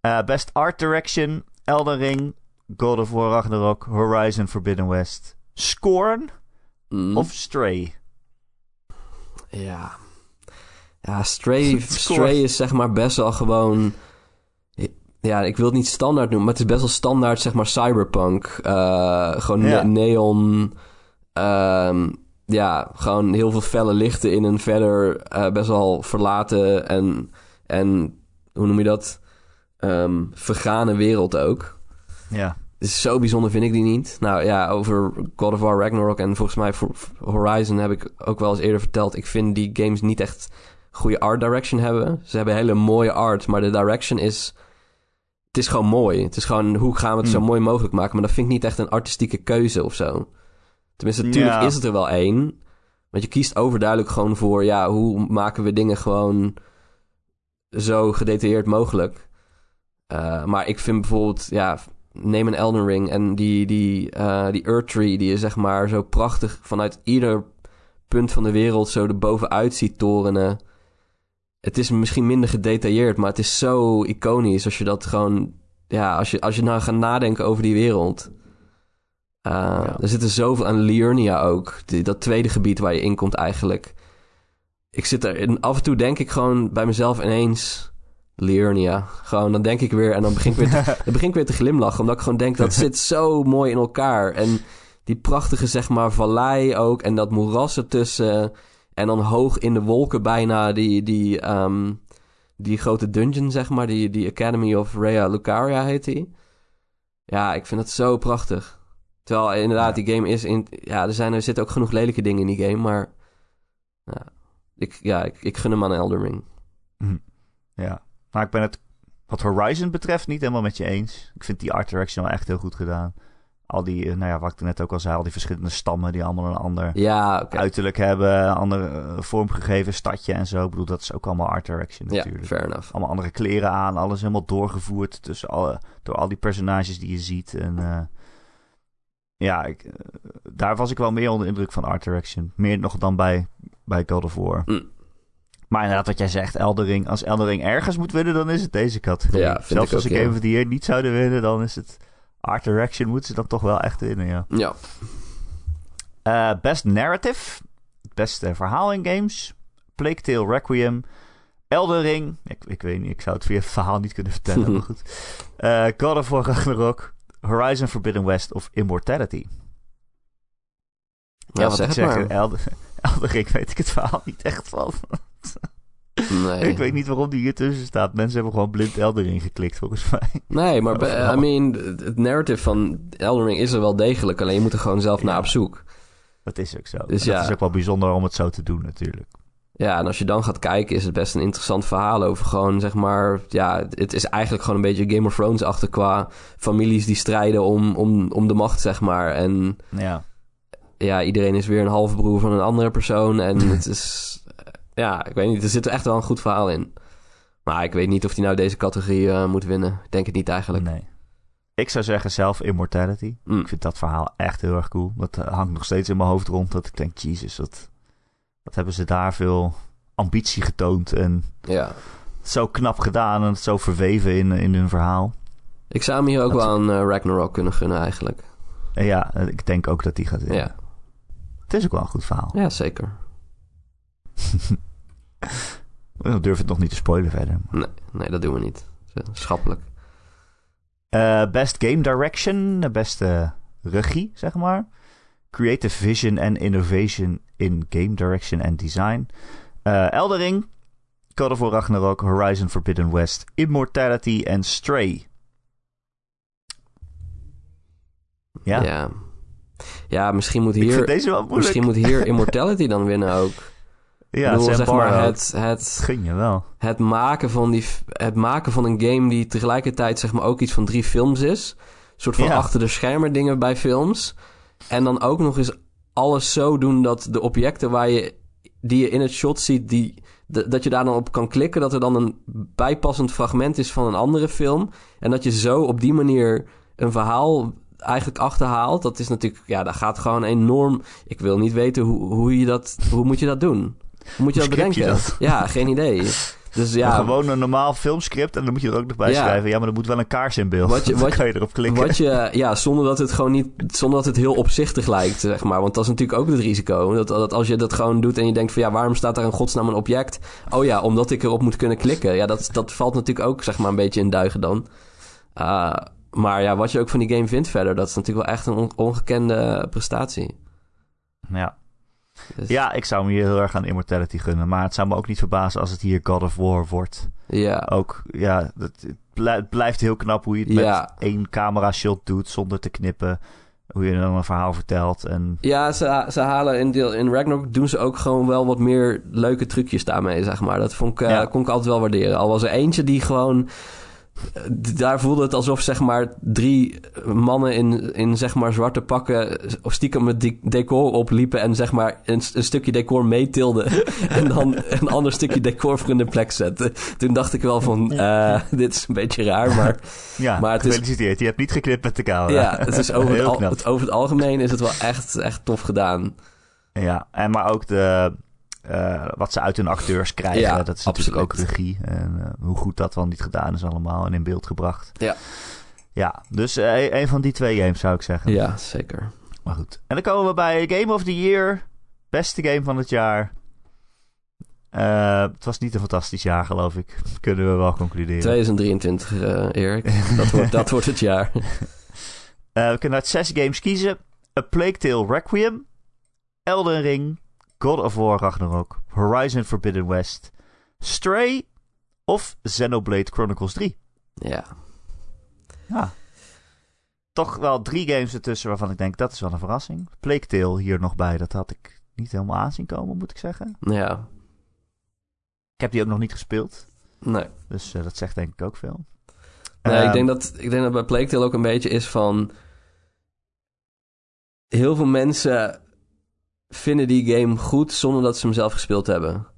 Speaker 2: Eh, best Art Direction, Elden Ring, God of War Ragnarok, Horizon Forbidden West, Scorn
Speaker 3: Mm.
Speaker 2: of Stray.
Speaker 3: Ja. Ja, Stray. Stray is zeg maar best wel gewoon... Ja, ik wil het niet standaard noemen, maar het is best wel standaard, zeg maar, cyberpunk. Eh, gewoon
Speaker 2: Ja.
Speaker 3: ne- neon. ehm, ja, gewoon heel veel felle lichten in een verder eh, best wel verlaten en, en hoe noem je dat? Ehm, vergane wereld ook.
Speaker 2: Ja,
Speaker 3: Dus zo bijzonder vind ik die niet. Nou ja, over God of War Ragnarok en volgens mij voor Horizon heb ik ook wel eens eerder verteld. Ik vind die games niet echt goede art direction hebben. Ze hebben hele mooie art, maar de direction is... Het is gewoon mooi. Het is gewoon, hoe gaan we het zo
Speaker 2: Hmm.
Speaker 3: mooi mogelijk maken? Maar dat vind ik niet echt een artistieke keuze of zo. Tenminste, natuurlijk
Speaker 2: Ja.
Speaker 3: is het er wel één. Want je kiest overduidelijk gewoon voor... Ja, hoe maken we dingen gewoon zo gedetailleerd mogelijk? Eh, maar ik vind bijvoorbeeld... Ja, neem een Elden Ring en die, die, eh, die Earth Tree... die je zeg maar zo prachtig vanuit ieder punt van de wereld... zo erbovenuit ziet torenen. Het is misschien minder gedetailleerd... maar het is zo iconisch als je dat gewoon... Ja, als je, als je nou gaat nadenken over die wereld... Uh,
Speaker 2: Ja.
Speaker 3: Er zit er zoveel aan Liurnia ook. Die, dat tweede gebied waar je in komt eigenlijk. Ik zit er... En af en toe denk ik gewoon bij mezelf ineens... Liurnia. Gewoon, dan denk ik weer... En dan begin ik weer te, dan begin ik weer te glimlachen. Omdat ik gewoon denk, dat zit zo mooi in elkaar. En die prachtige, zeg maar, vallei ook. En dat moeras ertussen. En dan hoog in de wolken bijna die... die ehm, die grote dungeon, zeg maar. Die, die Academy of Rhea Lucaria heet die. Ja, ik vind het zo prachtig. Terwijl inderdaad,
Speaker 2: Ja.
Speaker 3: die game is in... Ja, er, zijn, er zitten ook genoeg lelijke dingen in die game, maar... Ja, ik, ja, ik, ik gun hem aan Elden Ring.
Speaker 2: ja. Maar ik ben het wat Horizon betreft niet helemaal met je eens. Ik vind die art direction wel echt heel goed gedaan. Al die, eh, nou ja, wat ik net ook al zei, al die verschillende stammen die allemaal een ander
Speaker 3: Ja,
Speaker 2: uiterlijk hebben, een ander eh, vormgegeven stadje en zo. Ik bedoel, dat is ook allemaal art direction
Speaker 3: Ja,
Speaker 2: natuurlijk.
Speaker 3: fair enough.
Speaker 2: allemaal andere kleren aan, alles helemaal doorgevoerd tussen alle, door al die personages die je ziet. En eh, ja, ik, eh, daar was ik wel meer onder de indruk van art direction. Meer nog dan bij, bij God of War.
Speaker 3: Mm.
Speaker 2: Maar inderdaad, wat jij zegt, Eldering. Als Eldering ergens moet winnen, dan is het deze categorie.
Speaker 3: Ja,
Speaker 2: Zelfs
Speaker 3: ik
Speaker 2: als
Speaker 3: ook,
Speaker 2: ik
Speaker 3: ja.
Speaker 2: Of the Year niet zouden winnen, dan is het art direction. Moeten ze dan toch wel echt winnen, ja.
Speaker 3: Ja.
Speaker 2: Eh, best Narrative. Beste verhaal in games. Plague Tale Requiem. Elden Ring. Ik, ik weet niet, ik zou het via het verhaal niet kunnen vertellen, maar goed. Eh, God of War Ragnarok. Horizon Forbidden West of Immortality.
Speaker 3: Ja,
Speaker 2: wat
Speaker 3: zeg
Speaker 2: ik
Speaker 3: het
Speaker 2: zeg,
Speaker 3: maar.
Speaker 2: Elden, Elden Ring weet ik het verhaal niet echt van.
Speaker 3: Nee.
Speaker 2: Ik weet niet waarom die hier tussen staat. Mensen hebben gewoon blind Elden Ring geklikt, volgens mij.
Speaker 3: Nee, maar be-
Speaker 2: vooral.
Speaker 3: I mean, het narrative van Elden Ring is er wel degelijk. Alleen je moet er gewoon zelf naar
Speaker 2: Ja.
Speaker 3: op zoek.
Speaker 2: Dat is ook zo.
Speaker 3: Dus
Speaker 2: En dat
Speaker 3: ja.
Speaker 2: is ook wel bijzonder om het zo te doen, natuurlijk.
Speaker 3: Ja, en als je dan gaat kijken, is het best een interessant verhaal over gewoon, zeg maar... Ja, het is eigenlijk gewoon een beetje Game of Thrones-achtig qua families die strijden om, om, om de macht, zeg maar. En
Speaker 2: Ja.
Speaker 3: ja, iedereen is weer een halfbroer van een andere persoon. En het is... Ja, ik weet niet, er zit er echt wel een goed verhaal in. Maar ik weet niet of hij nou deze categorie eh, moet winnen. Ik denk het niet eigenlijk.
Speaker 2: Nee. Ik zou zeggen zelf Immortality.
Speaker 3: Mm.
Speaker 2: Ik vind dat verhaal echt heel erg cool. Dat eh, hangt nog steeds in mijn hoofd rond. Dat ik denk, Jesus, wat, wat hebben ze daar veel ambitie getoond. En
Speaker 3: Ja.
Speaker 2: zo knap gedaan en zo verweven in, in hun verhaal.
Speaker 3: Ik zou hem hier ook
Speaker 2: Dat-
Speaker 3: wel aan eh, Ragnarok kunnen gunnen eigenlijk.
Speaker 2: En ja, ik denk ook dat die gaat winnen.
Speaker 3: Ja,
Speaker 2: Het is ook wel een goed verhaal.
Speaker 3: ja zeker.
Speaker 2: Ik durf het nog niet te spoilen verder.
Speaker 3: Nee, nee, dat doen we niet. Is Schappelijk.
Speaker 2: Eh, best Game Direction, de beste regie, zeg maar. Creative Vision and Innovation in Game Direction and Design. Eh Eldering, God of War Ragnarok, Horizon Forbidden West, Immortality en Stray. Ja,
Speaker 3: Ja. ja. misschien moet hier, misschien moet hier Immortality dan winnen ook.
Speaker 2: Ja,
Speaker 3: bedoel, zeg maar, het, het,
Speaker 2: gun je wel.
Speaker 3: het, maken van die, het maken van een game die tegelijkertijd zeg maar ook iets van drie films is. Een soort van
Speaker 2: Ja.
Speaker 3: achter de schermen dingen bij films. En dan ook nog eens alles zo doen dat de objecten waar je, die je in het shot ziet, die, dat je daar dan op kan klikken. Dat er dan een bijpassend fragment is van een andere film. En dat je zo op die manier een verhaal eigenlijk achterhaalt. Dat is natuurlijk, ja, dat gaat gewoon enorm. Ik wil niet weten hoe, hoe je dat, hoe moet je dat doen? Moet je
Speaker 2: Hoe
Speaker 3: dat
Speaker 2: je
Speaker 3: bedenken?
Speaker 2: dat?
Speaker 3: Ja, geen idee. Dus
Speaker 2: Ja. Gewoon een normaal filmscript en dan moet je er ook nog bij
Speaker 3: Ja.
Speaker 2: schrijven. Ja, maar er moet wel een kaars in beeld.
Speaker 3: Wat je- wat je-
Speaker 2: kan je erop klikken.
Speaker 3: Wat je, ja, zonder dat het gewoon niet, zonder dat het heel opzichtig lijkt, zeg maar. Want dat is natuurlijk ook het risico. Dat, dat als je dat gewoon doet en je denkt van ja, waarom staat daar in godsnaam een object? Oh ja, omdat ik erop moet kunnen klikken. Ja, dat, dat valt natuurlijk ook, zeg maar, een beetje in duigen dan. Ah, maar ja, wat je ook van die game vindt verder, dat is natuurlijk wel echt een on- ongekende prestatie.
Speaker 2: Ja.
Speaker 3: Dus-
Speaker 2: ja, ik zou me hier heel erg aan Immortality gunnen. Maar het zou me ook niet verbazen als het hier God of War wordt.
Speaker 3: Ja,
Speaker 2: Ook, ja, het, het blij- het blijft heel knap hoe je het
Speaker 3: Ja.
Speaker 2: met één camera shot doet zonder te knippen. Hoe je dan een verhaal vertelt. En
Speaker 3: ja ze, ze halen in, deel, in Ragnarok doen ze ook gewoon wel wat meer leuke trucjes daarmee, zeg maar. Dat vond ik, eh, kon ik altijd wel waarderen. Al was er eentje die gewoon... eh, Daar voelde het alsof zeg maar drie mannen in, in zeg maar zwarte pakken of stiekem het de- decor opliepen en zeg maar een, een stukje decor meetilden en dan een ander stukje decor voor in de plek zetten. Toen dacht ik wel van, eh, dit is een beetje raar, maar
Speaker 2: ja,
Speaker 3: Maar het is-
Speaker 2: gefeliciteerd. Je hebt niet geknipt met de camera.
Speaker 3: ja, het is over het, al- het, over het algemeen is het wel echt, echt tof gedaan.
Speaker 2: Ja, en maar ook de, eh, wat ze uit hun acteurs krijgen.
Speaker 3: Ja,
Speaker 2: dat is natuurlijk ook
Speaker 3: absoluut.
Speaker 2: regie. En eh, hoe goed dat wel niet gedaan is allemaal en in beeld gebracht.
Speaker 3: Ja.
Speaker 2: Ja, dus eh, een van die twee games zou ik zeggen.
Speaker 3: Ja, zeker.
Speaker 2: Maar goed. En dan komen we bij Game of the Year. Beste game van het jaar. Het was niet een fantastisch jaar, geloof ik. Kunnen we wel concluderen.
Speaker 3: 2023, eh Erik. Dat wordt, dat wordt het jaar.
Speaker 2: We kunnen uit zes games kiezen. A Plague Tale Requiem. Elden Ring. God of War Ragnarok. Horizon Forbidden West. Stray. Of Xenoblade Chronicles 3.
Speaker 3: Ja.
Speaker 2: Ja. Toch wel drie games ertussen waarvan ik denk dat is wel een verrassing. Plague Tale hier nog bij. Dat had ik niet helemaal aanzien komen, moet ik zeggen.
Speaker 3: Ja.
Speaker 2: Ik heb die ook nog niet gespeeld.
Speaker 3: Nee.
Speaker 2: Dus eh, dat zegt denk ik ook veel.
Speaker 3: Nee,
Speaker 2: Ehm,
Speaker 3: ik, denk dat, ik denk dat bij Plague Tale ook een beetje is van... Heel veel mensen vinden die game goed zonder dat ze hem zelf gespeeld hebben.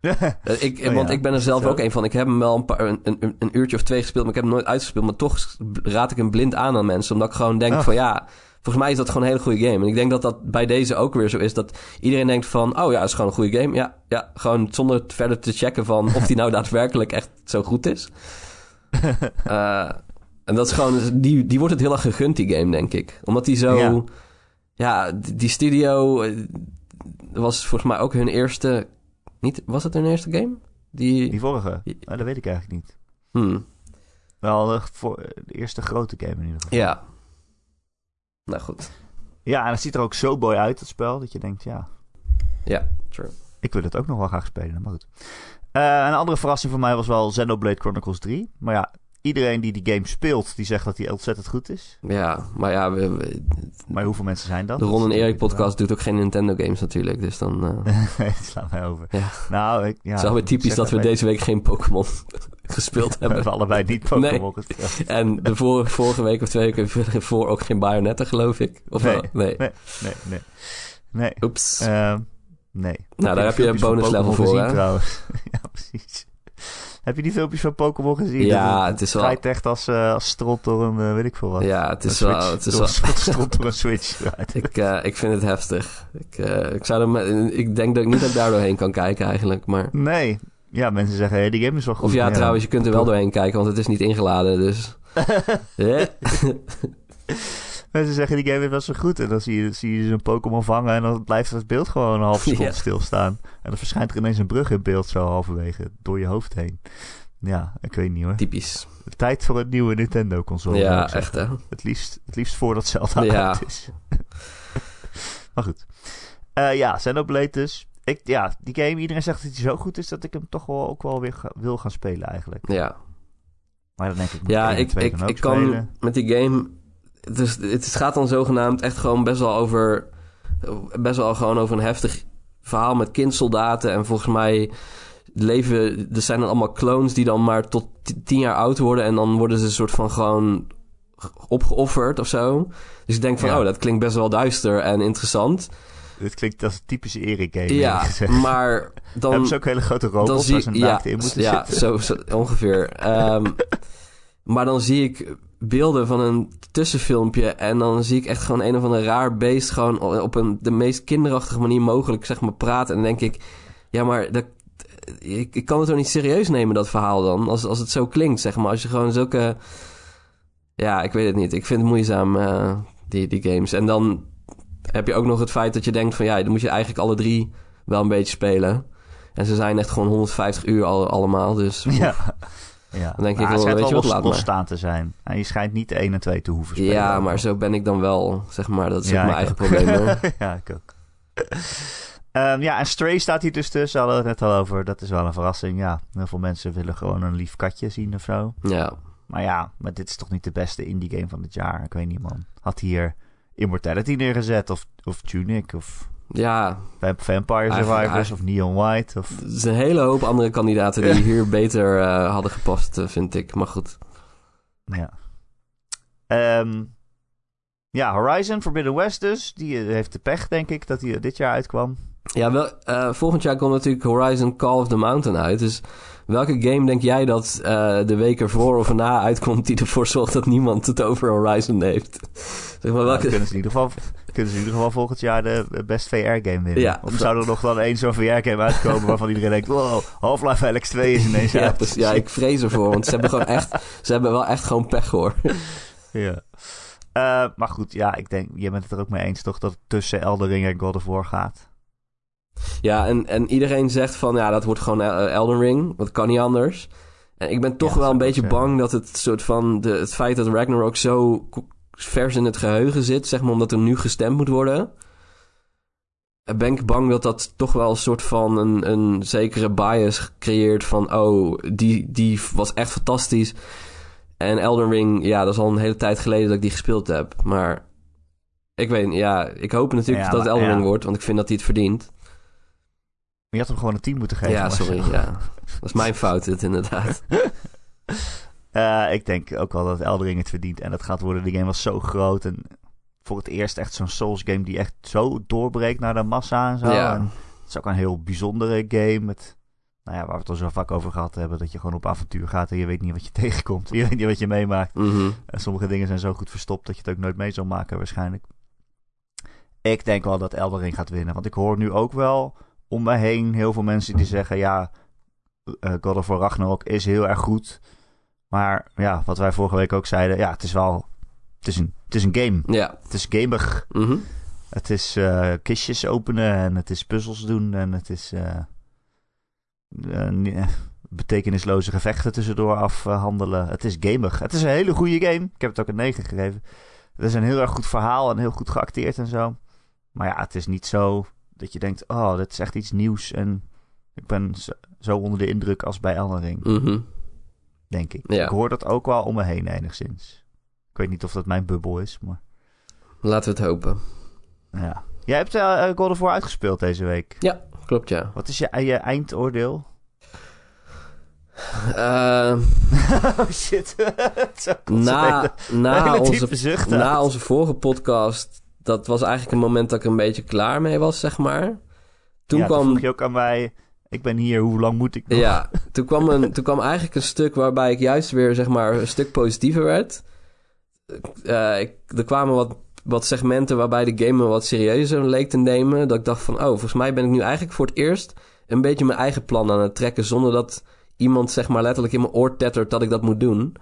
Speaker 3: Eh, Ik,
Speaker 2: Oh
Speaker 3: want ik ben er zelf ook een van. Ik heb hem wel een, paar, een, een, een uurtje of twee gespeeld, maar ik heb hem nooit uitgespeeld. Maar toch raad ik hem blind aan aan mensen. Omdat ik gewoon denk
Speaker 2: Oh.
Speaker 3: van ja, volgens mij is dat gewoon een hele goede game. En ik denk dat dat bij deze ook weer zo is. Dat iedereen denkt van, oh ja, het is gewoon een goede game. Ja, ja gewoon zonder verder te checken van of die nou daadwerkelijk echt zo goed is. Eh, en dat is gewoon, die, die wordt het heel erg gegund, die game, denk ik. Omdat die zo, ja,
Speaker 2: Ja.
Speaker 3: die studio eh, was volgens mij ook hun eerste, niet, was het hun eerste game? Die,
Speaker 2: Die vorige? Nou, dat weet ik eigenlijk niet.
Speaker 3: hmm,
Speaker 2: Wel de, voor, de eerste grote game in ieder geval.
Speaker 3: ja. Nou goed.
Speaker 2: Ja, en het ziet er ook zo mooi uit, het spel, dat je denkt, ja,
Speaker 3: Ja, true.
Speaker 2: ik wil het ook nog wel graag spelen, maar goed. Eh, een andere verrassing voor mij was wel Xenoblade Chronicles 3. Maar ja, iedereen die die game speelt, die zegt dat die ontzettend goed is.
Speaker 3: Ja, maar ja, we- we-
Speaker 2: Maar hoeveel mensen zijn dat?
Speaker 3: de Ron en Erik podcast doet ook geen Nintendo games natuurlijk. Dus dan
Speaker 2: wel. nee, slaan wij over.
Speaker 3: Ja.
Speaker 2: Nou, ik, ja,
Speaker 3: het is wel weer typisch dat we deze week geen Pokémon gespeeld
Speaker 2: We
Speaker 3: hebben.
Speaker 2: hebben allebei niet Pokémon gespeeld.
Speaker 3: En de vorige, vorige week of twee weken voor ook geen Bayonetta, geloof ik. Of
Speaker 2: Nee?
Speaker 3: Nee.
Speaker 2: Nee, nee, nee. Nee.
Speaker 3: Oeps.
Speaker 2: Ehm, nee.
Speaker 3: Nou, daar heb je een bonus level voor,
Speaker 2: gezien,
Speaker 3: hè?
Speaker 2: trouwens. ja, precies. Heb je die filmpjes van Pokémon gezien?
Speaker 3: Ja, het is wel-
Speaker 2: draait echt als, eh, als stront door een, eh, weet ik veel wat.
Speaker 3: Ja, het is wel... Het is
Speaker 2: Door
Speaker 3: wel
Speaker 2: een stront door een Switch
Speaker 3: ik, eh, ik vind het heftig. Ik, ik, zou er met- ik denk dat ik niet dat ik daar doorheen kan kijken eigenlijk, maar...
Speaker 2: Nee. Ja, mensen zeggen, hey, die game is wel goed.
Speaker 3: Of ja, trouwens, je kunt er wel doorheen kijken, want het is niet ingeladen, dus...
Speaker 2: Mensen zeggen, die game is wel zo goed. En dan zie je, zie je zo'n Pokémon vangen en dan blijft het beeld gewoon een half seconde
Speaker 3: Ja.
Speaker 2: stilstaan. En dan verschijnt er ineens een brug in beeld zo halverwege door je hoofd heen. Ja, ik weet niet hoor.
Speaker 3: Typisch.
Speaker 2: Tijd voor een nieuwe Nintendo-console. zou
Speaker 3: Ja, echt hè.
Speaker 2: Het liefst, het liefst voordat Zelda
Speaker 3: Ja.
Speaker 2: uit is. maar goed. Eh, ja, Xenoblade dus. Ik, ja, die game, iedereen zegt dat hij zo goed is dat ik hem toch wel ook wel weer ga- wil gaan spelen eigenlijk.
Speaker 3: Ja,
Speaker 2: Maar dan denk ik,
Speaker 3: ja ik, ik, ik kan met die game... Dus het gaat dan zogenaamd echt gewoon best wel over... Best wel gewoon over een heftig verhaal met kindsoldaten. En volgens mij leven... Er zijn dan allemaal clones die dan maar tot tien jaar oud worden. En dan worden ze een soort van gewoon opgeofferd of zo. Dus ik denk van,
Speaker 2: Ja.
Speaker 3: oh, dat klinkt best wel duister en interessant.
Speaker 2: Dit klinkt als een typische Erik game.
Speaker 3: Ja, maar dan...
Speaker 2: Hebben ze ook hele grote robots waar ze
Speaker 3: ja,
Speaker 2: in moeten
Speaker 3: ja,
Speaker 2: zitten?
Speaker 3: zo, zo ongeveer. Ehm, maar dan zie ik beelden van een tussenfilmpje en dan zie ik echt gewoon een of ander raar beest gewoon op een de meest kinderachtige manier mogelijk zeg maar praten. En dan denk ik ja maar dat ik, ik kan het toch niet serieus nemen dat verhaal dan als, als het zo klinkt zeg maar. Als je gewoon zulke ja ik weet het niet. Ik vind het moeizaam eh, die, die games. En dan heb je ook nog het feit dat je denkt van ja dan moet je eigenlijk alle drie wel een beetje spelen. En ze zijn echt gewoon 150 uur al, allemaal dus
Speaker 2: Ja. Ja.
Speaker 3: Dan denk ik
Speaker 2: Maar
Speaker 3: wel,
Speaker 2: het schijnt
Speaker 3: weet je wat, laat maar.
Speaker 2: losstaan te zijn. En je schijnt niet 1 en 2 te hoeven spelen.
Speaker 3: Ja, maar zo ben ik dan wel, zeg maar. Dat is
Speaker 2: Ja,
Speaker 3: ook mijn
Speaker 2: ik
Speaker 3: eigen
Speaker 2: ook.
Speaker 3: probleem. hoor.
Speaker 2: ja, ik ook. Ehm, ja, en Stray staat hier dus tussen. Hadden we het net al over. Dat is wel een verrassing. Ja, heel veel mensen willen gewoon een lief katje zien of zo.
Speaker 3: Ja,
Speaker 2: Maar ja, maar dit is toch niet de beste indie game van het jaar. Ik weet niet, man. Had hier Immortality neergezet of, of Tunic of
Speaker 3: ja,
Speaker 2: Vamp- Vampire
Speaker 3: Eigenlijk-
Speaker 2: Survivors of Neon White of...
Speaker 3: er zijn een hele hoop andere kandidaten die hier beter eh, hadden gepast, eh, vind ik. Maar goed.
Speaker 2: Ja. Ehm, ja, Horizon Forbidden West dus. Die eh, heeft de pech, denk ik, dat hij dit jaar uitkwam.
Speaker 3: Ja, wel, volgend jaar komt natuurlijk Horizon Call of the Mountain uit. Dus welke game denk jij dat eh, de week ervoor of erna uitkomt... die ervoor zorgt dat niemand het over Horizon heeft? zeg maar
Speaker 2: Nou,
Speaker 3: welke...
Speaker 2: kunnen, ze in ieder geval, kunnen ze in ieder geval volgend jaar de best VR-game winnen.
Speaker 3: Ja,
Speaker 2: of zou er nog dan één zo'n VR-game uitkomen waarvan iedereen denkt... Wow, Half-Life Alex 2 is ineens
Speaker 3: ja,
Speaker 2: uit.
Speaker 3: ja, ik vrees ervoor, want ze hebben gewoon echt... Ze hebben wel echt gewoon pech, hoor.
Speaker 2: Ja. Eh, maar goed, ja, ik denk, je bent het er ook mee eens toch dat het tussen Elden Ring en God of War gaat.
Speaker 3: Ja, en, en iedereen zegt van ja, dat wordt gewoon Elden Ring. Dat kan niet anders. En ik ben toch
Speaker 2: Ja,
Speaker 3: wel een beetje bang dat het soort van de, het feit dat Ragnarok zo vers in het geheugen zit, zeg maar, omdat er nu gestemd moet worden. eh, Ben ik bang dat dat toch wel een soort van een, een zekere bias creëert van oh, die, die was echt fantastisch. En Elden Ring, ja, dat is al een hele tijd geleden dat ik die gespeeld heb. Maar ik weet ja, ik hoop natuurlijk
Speaker 2: Ja,
Speaker 3: dat het Elden. Ring wordt, want ik vind dat hij het verdient.
Speaker 2: Je had hem gewoon een 10 moeten geven.
Speaker 3: Ja,
Speaker 2: maar-
Speaker 3: sorry. Ja. Dat is mijn fout, dit inderdaad.
Speaker 2: Eh, ik denk ook wel dat Elden Ring het verdient. En dat gaat worden. De game was zo groot. En voor het eerst echt zo'n Souls game die echt zo doorbreekt naar de massa en zo.
Speaker 3: Ja.
Speaker 2: En het is ook een heel bijzondere game. Met, nou ja, waar we het al zo vaak over gehad hebben. Dat je gewoon op avontuur gaat en je weet niet wat je tegenkomt. Je weet niet wat je meemaakt.
Speaker 3: Mhm.
Speaker 2: En sommige dingen zijn zo goed verstopt dat je het ook nooit mee zal maken waarschijnlijk. Ik denk wel dat Elden Ring gaat winnen. Want ik hoor nu ook wel om me heen heel veel mensen die zeggen... Ja, eh, God of War Ragnarok is heel erg goed. Maar ja, wat wij vorige week ook zeiden... Ja, het is wel... Het is een, het is een game.
Speaker 3: Ja.
Speaker 2: Het is gamig.
Speaker 3: Mhm.
Speaker 2: Het is eh, kistjes openen en het is puzzels doen en het is eh, betekenisloze gevechten tussendoor afhandelen. Het is gamig. Het is een hele goede game. Ik heb het ook een 9 gegeven. Het is een heel erg goed verhaal en heel goed geacteerd en zo. Maar ja, het is niet zo dat je denkt, oh, dit is echt iets nieuws en ik ben zo, onder de indruk als bij Elden Ring,
Speaker 3: Mhm.
Speaker 2: denk ik.
Speaker 3: Ja.
Speaker 2: Ik hoor dat ook wel om me heen enigszins. Ik weet niet of dat mijn bubbel is, maar
Speaker 3: Laten we het hopen.
Speaker 2: ja. Jij hebt eh, God of War uitgespeeld deze week.
Speaker 3: Ja, klopt ja.
Speaker 2: Wat is je, je eindoordeel?
Speaker 3: Eh,
Speaker 2: oh shit.
Speaker 3: Na na, onze, na onze vorige podcast, dat was eigenlijk een moment dat ik een beetje klaar mee was, zeg maar. Toen
Speaker 2: ja,
Speaker 3: kwam...
Speaker 2: vroeg je ook aan mij... Ik ben hier, hoe lang moet ik nog?
Speaker 3: Ja, toen kwam, een, toen kwam eigenlijk een stuk waarbij ik juist weer zeg maar een stuk positiever werd. Eh, ik, er kwamen wat, wat segmenten waarbij de game me wat serieuzer leek te nemen. Dat ik dacht van, oh, volgens mij ben ik nu eigenlijk voor het eerst een beetje mijn eigen plan aan het trekken. Zonder dat iemand zeg maar letterlijk in mijn oor tettert dat ik dat moet doen.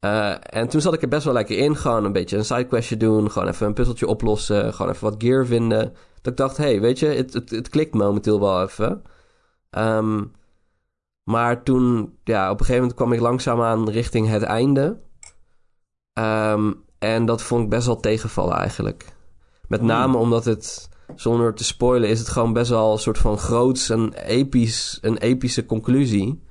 Speaker 3: Eh, en toen zat ik er best wel lekker in. Gewoon een beetje een sidequestje doen. Gewoon even een puzzeltje oplossen. Gewoon even wat gear vinden. Dat ik dacht, hey, weet je, het, het, het klikt momenteel wel even. Ehm, maar toen, ja, op een gegeven moment kwam ik langzaamaan richting het einde. Ehm, en dat vond ik best wel tegenvallen eigenlijk. Met name omdat het, zonder te spoilen, is het gewoon best wel een soort van groots en episch, een epische conclusie.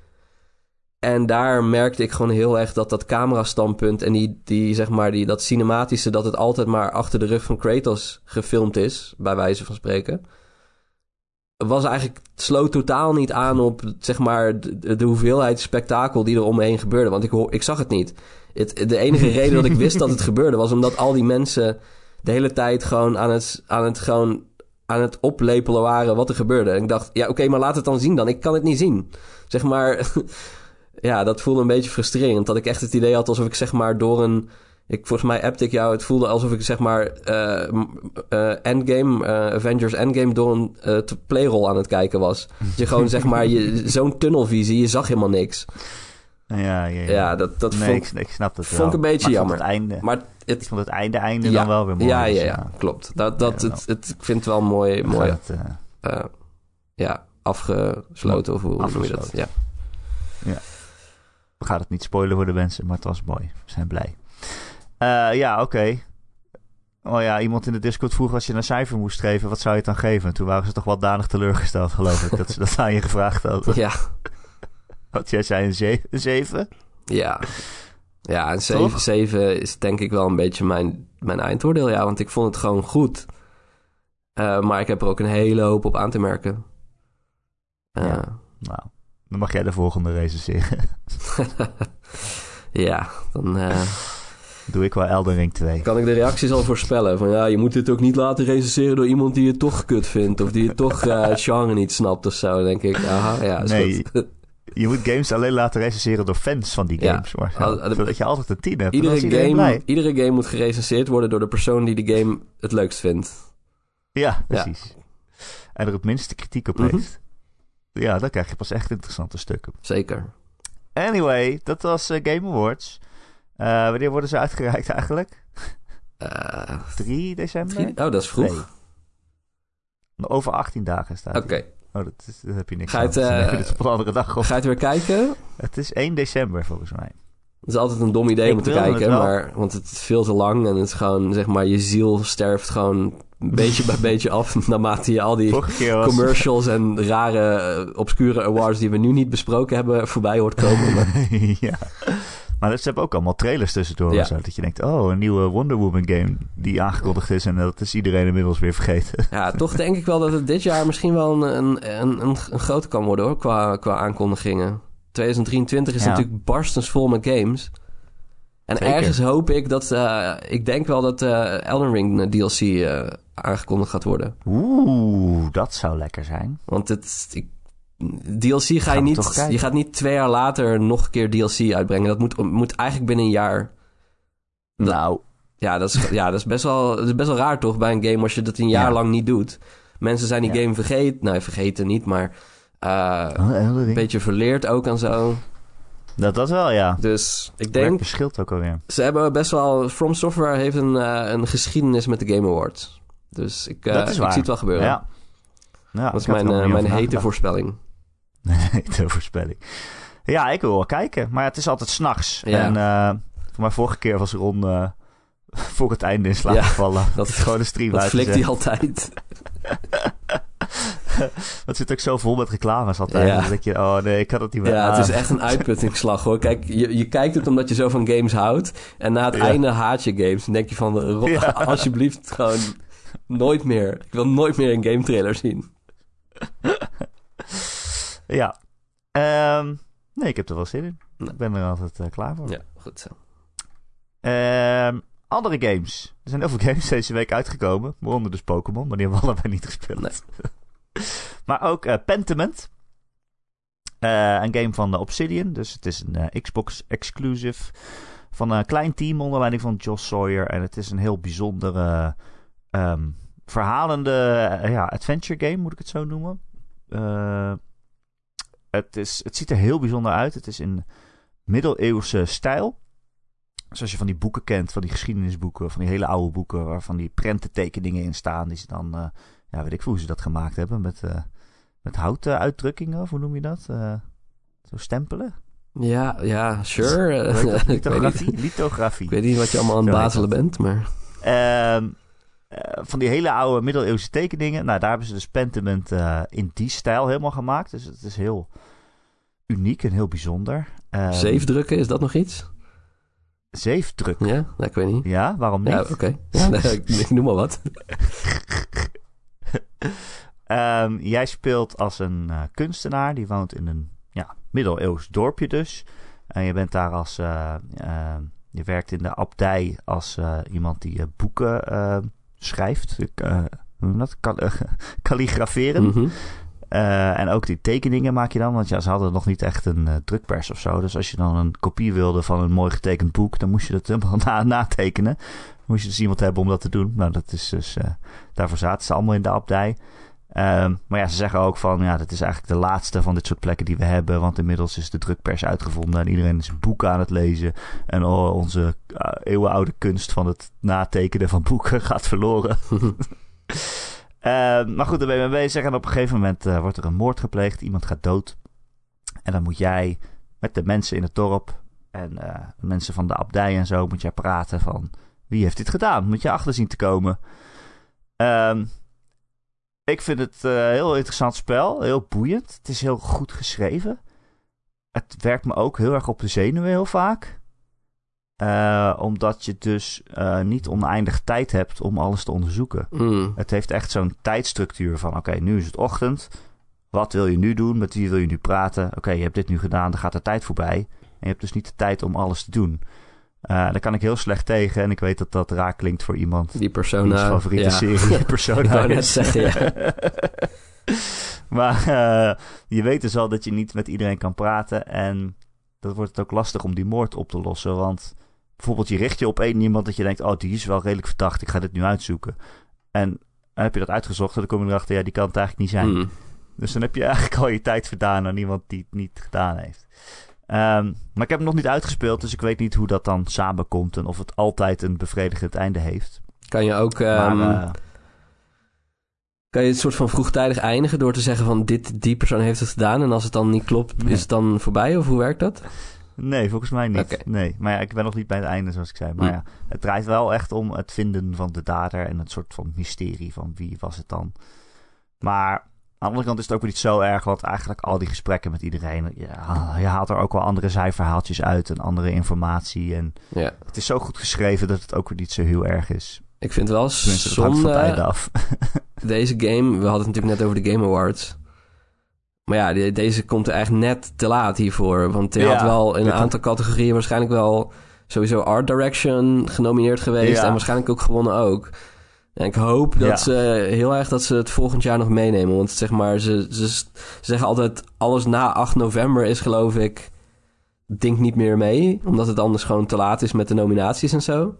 Speaker 3: En daar merkte ik gewoon heel erg dat dat camerastandpunt en die, die, zeg maar, die, dat cinematische, dat het altijd maar achter de rug van Kratos gefilmd is, bij wijze van spreken. Was eigenlijk, sloot totaal niet aan op, zeg maar, de, de hoeveelheid spektakel die er om me heen gebeurde. Want ik, ik zag het niet. Het, de enige reden dat ik wist dat het gebeurde was omdat al die mensen de hele tijd gewoon aan het, aan het, gewoon aan het oplepelen waren wat er gebeurde. En ik dacht, ja, oké, maar laat het dan zien dan. Ik kan het niet zien. Zeg maar, ja, dat voelde een beetje frustrerend. Dat ik echt het idee had alsof ik zeg maar door een... Ik, volgens mij appte ik jou, het voelde alsof ik zeg maar eh, eh, Endgame, eh, Avengers Endgame door een uh, playrol aan het kijken was. Dat je gewoon zeg maar, je, zo'n tunnelvisie, je zag helemaal niks.
Speaker 2: Ja, ja, ja.
Speaker 3: Ja, dat, dat
Speaker 2: nee,
Speaker 3: vond,
Speaker 2: ik, ik snap het wel.
Speaker 3: vond ik een beetje
Speaker 2: Maar ik
Speaker 3: jammer.
Speaker 2: Het einde,
Speaker 3: Maar
Speaker 2: ik
Speaker 3: het,
Speaker 2: vond het einde, einde
Speaker 3: ja,
Speaker 2: dan wel weer mooi.
Speaker 3: ja,
Speaker 2: dus
Speaker 3: ja, ja, klopt. Dat, dat,
Speaker 2: Ja,
Speaker 3: het, het, ik vind het wel mooi, mooi
Speaker 2: het,
Speaker 3: ja, afgesloten. Of hoe noem je dat?
Speaker 2: Afgesloten.
Speaker 3: Ja.
Speaker 2: We gaan het niet spoilen voor de mensen, maar het was mooi. We zijn blij. Eh, ja, oké. Oh ja, iemand in de Discord vroeg als je een cijfer moest geven, wat zou je het dan geven? Toen waren ze toch wel danig teleurgesteld, geloof ik, dat ze dat aan je gevraagd hadden.
Speaker 3: ja,
Speaker 2: Wat jij zei, een ze- een zeven?
Speaker 3: ja. Ja, een
Speaker 2: Toch?
Speaker 3: 7, 7 is denk ik wel een beetje mijn, mijn eindoordeel. Ja, want ik vond het gewoon goed. Eh, maar ik heb er ook een hele hoop op aan te merken. Eh,
Speaker 2: Ja. Nou, dan mag jij de volgende recenseren.
Speaker 3: ja, dan eh,
Speaker 2: Doe ik wel Elden Ring 2.
Speaker 3: kan ik de reacties al voorspellen. Van ja, je moet dit ook niet laten recenseren door iemand die het toch kut vindt. Of die het toch eh, het genre niet snapt of zo. Denk ik, aha, ja, is
Speaker 2: Nee,
Speaker 3: goed.
Speaker 2: Je moet games alleen laten recenseren door fans van die
Speaker 3: Ja.
Speaker 2: games. Maar
Speaker 3: Al- al-
Speaker 2: zodat je altijd een team hebt.
Speaker 3: Iedere game,
Speaker 2: blij.
Speaker 3: iedere game moet gerecenseerd worden door de persoon die de game het leukst vindt.
Speaker 2: Ja, precies. En er het minste kritiek op
Speaker 3: Mhm.
Speaker 2: heeft. Ja, dan krijg je pas echt interessante stukken.
Speaker 3: Zeker.
Speaker 2: Anyway, dat was eh, Game Awards. Eh, wanneer worden ze uitgereikt eigenlijk?
Speaker 3: Eh,
Speaker 2: 3 december?
Speaker 3: oh, dat is vroeg.
Speaker 2: Nee. Over 18 dagen staat
Speaker 3: Oké.
Speaker 2: Oh, dat, is, dat heb je niks
Speaker 3: Ga je
Speaker 2: aan.
Speaker 3: het,
Speaker 2: Dus het op een andere dag op.
Speaker 3: Ga je het weer kijken?
Speaker 2: Het is 1 december volgens mij.
Speaker 3: Het is altijd een dom idee
Speaker 2: Ik
Speaker 3: om te
Speaker 2: het
Speaker 3: kijken, maar, want het is veel te lang en het is gewoon, zeg maar, je ziel sterft gewoon beetje bij beetje af naarmate je al die commercials en rare, eh, obscure awards die we nu niet besproken hebben voorbij hoort komen. Maar,
Speaker 2: ja. Maar ze hebben ook allemaal trailers tussendoor.
Speaker 3: Ja.
Speaker 2: Zo, dat je denkt, oh, een nieuwe Wonder Woman game die aangekondigd is. En dat is iedereen inmiddels weer vergeten.
Speaker 3: ja, toch denk ik wel dat het dit jaar misschien wel een, een, een, een, grote kan worden hoor, qua, qua aankondigingen. 2023 is
Speaker 2: Ja.
Speaker 3: natuurlijk barstensvol met games. En
Speaker 2: Zeker.
Speaker 3: ergens hoop ik dat, eh, ik denk wel dat eh Elden Ring DLC eh, aangekondigd gaat worden.
Speaker 2: Oeh, dat zou lekker zijn.
Speaker 3: Want het, ik, DLC ga je niet. Je gaat niet twee jaar later nog een keer DLC uitbrengen. Dat moet, moet eigenlijk binnen een jaar. Dat-
Speaker 2: Nou,
Speaker 3: Ja, dat is, ja, dat is, best, wel, dat is best wel raar toch bij een game als je dat een jaar
Speaker 2: Ja.
Speaker 3: lang niet doet. Mensen zijn die
Speaker 2: Ja.
Speaker 3: game vergeten. Nou, vergeten niet, maar eh,
Speaker 2: oh,
Speaker 3: een beetje verleerd ook en zo.
Speaker 2: Dat, dat wel, ja.
Speaker 3: Dus ik
Speaker 2: Denk...
Speaker 3: denk,
Speaker 2: verschilt ook alweer.
Speaker 3: ze hebben best wel. From Software heeft een, eh, een geschiedenis met de Game Awards. Dus ik, eh,
Speaker 2: dat is
Speaker 3: ik zie het wel gebeuren.
Speaker 2: Ja. ja
Speaker 3: dat is
Speaker 2: had
Speaker 3: mijn, eh, mijn hete voorspelling.
Speaker 2: hete voorspelling. Ja, ik wil wel kijken. Maar het is altijd s'nachts.
Speaker 3: Ja.
Speaker 2: En eh voor mijn vorige keer was Ron voor het einde in slaap gevallen.
Speaker 3: dat-
Speaker 2: Dat gewoon de stream
Speaker 3: Dat
Speaker 2: uit
Speaker 3: flikt hij altijd.
Speaker 2: Het zit ook zo vol met reclames altijd.
Speaker 3: Ja.
Speaker 2: Dan denk je, oh nee, ik kan het niet meer
Speaker 3: Ja,
Speaker 2: aan.
Speaker 3: het is echt een uitputtingsslag hoor. Kijk, je, je kijkt het omdat je zo van games houdt. En na het
Speaker 2: Ja.
Speaker 3: einde haat je games. Dan denk je van,
Speaker 2: Ja.
Speaker 3: alsjeblieft gewoon nooit meer. Ik wil nooit meer een game trailer zien.
Speaker 2: Ja. Ehm, nee, ik heb er wel zin in.
Speaker 3: Nee.
Speaker 2: Ik ben er altijd eh, klaar voor.
Speaker 3: Ja, goed zo.
Speaker 2: Ehm, andere games. Er zijn heel veel games deze week uitgekomen. Waaronder dus Pokémon, maar die hebben we allebei niet gespeeld.
Speaker 3: Nee.
Speaker 2: maar ook eh, Pentiment. Eh, een game van de Obsidian, dus het is een Xbox exclusive. Van een klein team onder leiding van Josh Sawyer. En het is een heel bijzondere, ehm, verhalende eh, ja, adventure game, moet ik het zo noemen. Eh, het, is, het ziet er heel bijzonder uit. Het is in middeleeuwse stijl. Zoals je van die boeken kent, van die geschiedenisboeken, van die hele oude boeken, waarvan die prententekeningen in staan. Die ze dan, eh, ja, weet ik veel hoe ze dat gemaakt hebben, met, met houten uitdrukkingen, of hoe noem je dat? Zo stempelen?
Speaker 3: Ja, ja, sure.
Speaker 2: Lithografie? Lithografie.
Speaker 3: ik weet niet wat je allemaal aan het bazelen bent, maar...
Speaker 2: Ehm, eh, van die hele oude middeleeuwse tekeningen. Nou, daar hebben ze dus Pentiment eh, in die stijl helemaal gemaakt. Dus het is heel uniek en heel bijzonder. Ehm,
Speaker 3: Zeefdrukken, is dat nog iets?
Speaker 2: Zeefdruk.
Speaker 3: Ja, nou, ik weet niet.
Speaker 2: Ja, waarom niet?
Speaker 3: Ja, oké. Ja, nee, ik, noem maar wat.
Speaker 2: Ehm, jij speelt als een eh, kunstenaar. Die woont in een ja, middeleeuws dorpje dus. En je bent daar als... ehm, je werkt in de abdij als iemand die boeken eh, schrijft. Eh, dat? Eh, kalligraferen. Eh, en ook die tekeningen maak je dan. Want ja, ze hadden nog niet echt een drukpers of zo. Dus als je dan een kopie wilde van een mooi getekend boek... dan moest je dat helemaal na natekenen. Dan moest je dus iemand hebben om dat te doen. Nou, dat is dus... daarvoor zaten ze allemaal in de abdij. Ehm, maar ja, ze zeggen ook van... ja, dat is eigenlijk de laatste van dit soort plekken die we hebben. Want inmiddels is de drukpers uitgevonden... en iedereen is boeken aan het lezen. En oh, onze eh, eeuwenoude kunst van het natekenen van boeken gaat verloren. Eh, maar goed, daar ben je mee bezig. En op een gegeven moment eh, wordt er een moord gepleegd. Iemand gaat dood. En dan moet jij met de mensen in het dorp en eh, de mensen van de abdij en zo moet jij praten van wie heeft dit gedaan? Moet je achter zien te komen. Ehm, ik vind het een heel interessant spel, heel boeiend. Het is heel goed geschreven. Het werkt me ook heel erg op de zenuwen heel vaak. Eh, omdat je dus eh, niet oneindig tijd hebt om alles te onderzoeken.
Speaker 3: Mm.
Speaker 2: Het heeft echt zo'n tijdstructuur van: oké, nu is het ochtend. Wat wil je nu doen? Met wie wil je nu praten? Oké, je hebt dit nu gedaan, dan gaat de tijd voorbij. En je hebt dus niet de tijd om alles te doen. Eh daar kan ik heel slecht tegen. En ik weet dat dat raar klinkt voor iemand.
Speaker 3: Die persona.
Speaker 2: favoriete
Speaker 3: ja.
Speaker 2: serie Persona
Speaker 3: Ik wou net
Speaker 2: is.
Speaker 3: zeggen, ja.
Speaker 2: maar eh, je weet dus al dat je niet met iedereen kan praten. En dat wordt het ook lastig om die moord op te lossen. Want bijvoorbeeld je richt je op één iemand dat je denkt... oh, die is wel redelijk verdacht, ik ga dit nu uitzoeken. En heb je dat uitgezocht en dan kom je erachter... ja, die kan het eigenlijk niet zijn.
Speaker 3: Mm.
Speaker 2: Dus dan heb je eigenlijk al je tijd verdaan aan iemand die het niet gedaan heeft. Ehm, maar ik heb hem nog niet uitgespeeld, dus ik weet niet hoe dat dan samenkomt... en of het altijd een bevredigend einde heeft.
Speaker 3: Kan je ook... ehm,
Speaker 2: maar eh,
Speaker 3: Kan je het soort van vroegtijdig eindigen door te zeggen van dit, die persoon heeft het gedaan en als het dan niet klopt,
Speaker 2: Nee.
Speaker 3: is het dan voorbij of hoe werkt dat?
Speaker 2: Nee, volgens mij niet. Nee, maar ja, ik ben nog niet bij het einde, zoals ik zei. Maar
Speaker 3: Hm.
Speaker 2: ja, het draait wel echt om het vinden van de dader en het soort van mysterie van wie was het dan. Maar aan de andere kant is het ook weer niet zo erg, want eigenlijk al die gesprekken met iedereen, ja, je haalt er ook wel andere zijverhaaltjes uit en andere informatie. En
Speaker 3: Ja.
Speaker 2: het is zo goed geschreven dat het ook weer niet zo heel erg is.
Speaker 3: Ik vind wel
Speaker 2: Tenminste, het af.
Speaker 3: deze game, we hadden het natuurlijk net over de Game Awards. Maar ja, de- deze komt er echt net te laat hiervoor. Want hij
Speaker 2: Ja,
Speaker 3: had wel in een aantal categorieën waarschijnlijk wel sowieso Art Direction genomineerd geweest.
Speaker 2: Ja.
Speaker 3: En waarschijnlijk ook gewonnen ook. En ik hoop dat
Speaker 2: Ja.
Speaker 3: ze heel erg dat ze het volgend jaar nog meenemen. Want zeg maar, ze, ze, ze zeggen altijd alles na 8 november is geloof ik, denk niet meer mee. Omdat het anders gewoon te laat is met de nominaties en zo.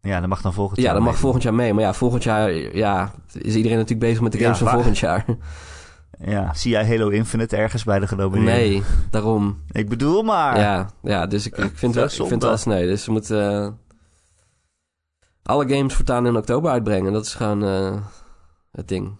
Speaker 2: Ja, dat mag dan volgend
Speaker 3: Ja,
Speaker 2: jaar
Speaker 3: dat mag volgend jaar mee. Maar ja, volgend jaar ja, is iedereen natuurlijk bezig met de
Speaker 2: Ja,
Speaker 3: games van
Speaker 2: waar-
Speaker 3: volgend jaar.
Speaker 2: Ja, zie jij Halo Infinite ergens bij de genomineerden?
Speaker 3: Nee, daarom.
Speaker 2: Ik bedoel maar.
Speaker 3: Ja, ja dus ik, ik, vind, wel, ik vind wel sneu. Dus ze moeten eh, alle games voortaan in oktober uitbrengen. Dat is gewoon eh, het ding.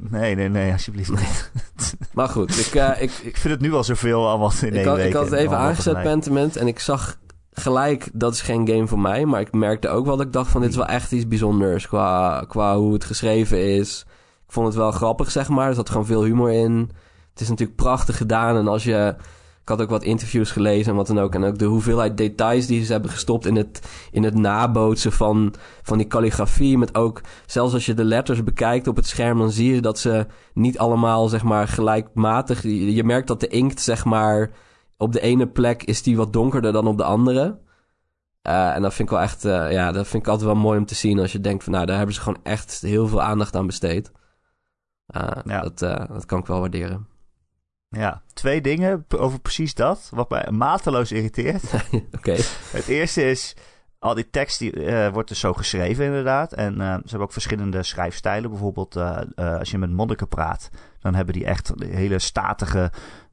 Speaker 2: Nee, nee, nee, alsjeblieft niet.
Speaker 3: Maar goed, ik, eh, ik, ik,
Speaker 2: Ik vind het nu al zoveel allemaal in
Speaker 3: ik,
Speaker 2: één
Speaker 3: had,
Speaker 2: week.
Speaker 3: ik had het
Speaker 2: en
Speaker 3: even aangezet. Pentiment. En ik zag gelijk, dat is geen game voor mij. Maar ik merkte ook wel dat ik dacht van, dit is wel echt iets bijzonders. Qua, qua hoe het geschreven is. Ik vond het wel grappig, zeg maar. Er zat gewoon veel humor in. Het is natuurlijk prachtig gedaan. En als je... Ik had ook wat interviews gelezen en wat dan ook. En ook de hoeveelheid details die ze hebben gestopt in het, in het nabootsen van, van die kalligrafie. Met ook, zelfs als je de letters bekijkt op het scherm, dan zie je dat ze niet allemaal, zeg maar, gelijkmatig... Je, je merkt dat de inkt, zeg maar, op de ene plek is die wat donkerder dan op de andere. Eh, en dat vind ik wel echt, eh, ja, dat vind ik altijd wel mooi om te zien. Als je denkt van, nou, daar hebben ze gewoon echt heel veel aandacht aan besteed. Eh,
Speaker 2: Ja.
Speaker 3: dat, dat kan ik wel waarderen.
Speaker 2: Ja, twee dingen over precies dat, wat mij mateloos irriteert.
Speaker 3: Oké.
Speaker 2: Het eerste is, al die tekst die, eh, wordt dus zo geschreven inderdaad. En eh, ze hebben ook verschillende schrijfstijlen. Bijvoorbeeld eh, als je met monniken praat, dan hebben die echt hele statige,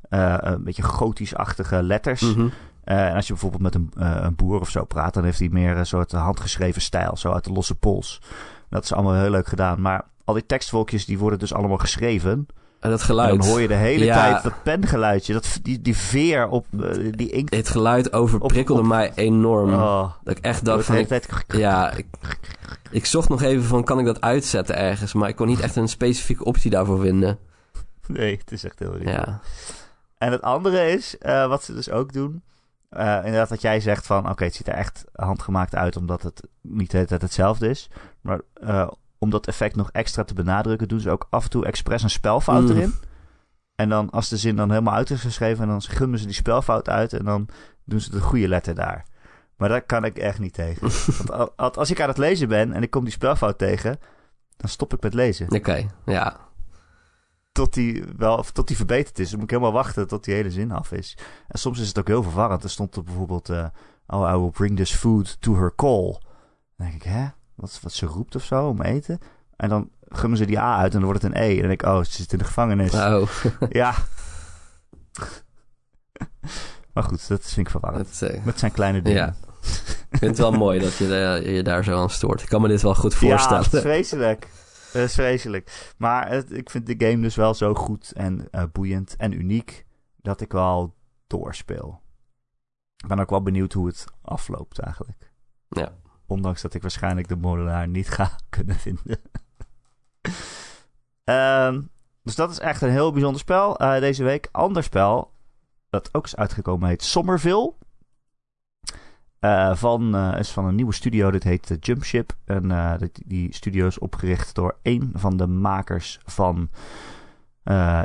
Speaker 2: een beetje gotisch-achtige letters.
Speaker 3: Mhm.
Speaker 2: En als je bijvoorbeeld met een, een boer of zo praat, dan heeft hij meer een soort handgeschreven stijl, zo uit de losse pols. Dat is allemaal heel leuk gedaan. Maar al die tekstwolkjes die worden dus allemaal geschreven.
Speaker 3: En dat geluid.
Speaker 2: En dan hoor je de hele
Speaker 3: Ja.
Speaker 2: tijd dat pengeluidje, dat, die, die veer op eh, die inkt.
Speaker 3: Het geluid overprikkelde
Speaker 2: Op- op-
Speaker 3: mij enorm.
Speaker 2: Oh,
Speaker 3: Dat ik echt dacht van...
Speaker 2: hele
Speaker 3: Ik,
Speaker 2: tijd...
Speaker 3: ja, ik, ik zocht nog even van, kan ik dat uitzetten ergens? Maar ik kon niet echt een specifieke optie daarvoor vinden.
Speaker 2: Nee, het is echt heel irritant.
Speaker 3: Ja.
Speaker 2: En het andere is, eh, wat ze dus ook doen. eh, inderdaad, dat jij zegt van oké, het ziet er echt handgemaakt uit omdat het niet de hele tijd hetzelfde is. Maar om dat effect nog extra te benadrukken, doen ze ook af en toe expres een spelfout
Speaker 3: Mm.
Speaker 2: erin. En dan, als de zin dan helemaal uit is geschreven, dan gummen ze die spelfout uit en dan doen ze de goede letter daar. Maar daar kan ik echt niet tegen. Want al- al- als ik aan het lezen ben en ik kom die spelfout tegen, dan stop ik met lezen.
Speaker 3: Oké, ja.
Speaker 2: Tot die, wel, of tot die verbeterd is. Dan moet ik helemaal wachten tot die hele zin af is. En soms is het ook heel verwarrend. Er stond er bijvoorbeeld... eh, oh, I will bring this food to her call. Dan denk ik, hè? Wat, wat ze roept of zo om eten? En dan gummen ze die A uit en dan wordt het een E. En dan denk ik, oh, ze zit in de gevangenis.
Speaker 3: Oh,
Speaker 2: Ja. maar goed, dat vind ik verwarrend.
Speaker 3: het, eh,
Speaker 2: Met zijn kleine dingen.
Speaker 3: ja. Ik vind het wel mooi dat je eh, je daar zo aan stoort. Ik kan me dit wel goed
Speaker 2: Ja,
Speaker 3: voorstellen.
Speaker 2: is vreselijk. Het is vreselijk. Maar het- ik vind de game dus wel zo goed en eh, boeiend en uniek dat ik wel doorspeel. Ik ben ook wel benieuwd hoe het afloopt eigenlijk.
Speaker 3: Ja.
Speaker 2: Ondanks dat ik waarschijnlijk de molenaar niet ga kunnen vinden. Ehm, dus dat is echt een heel bijzonder spel eh, deze week. Ander spel dat ook is uitgekomen heet Somerville. Eh, van, eh, is van een nieuwe studio, dit heet Jumpship. En dit- die studio is opgericht door een van de makers van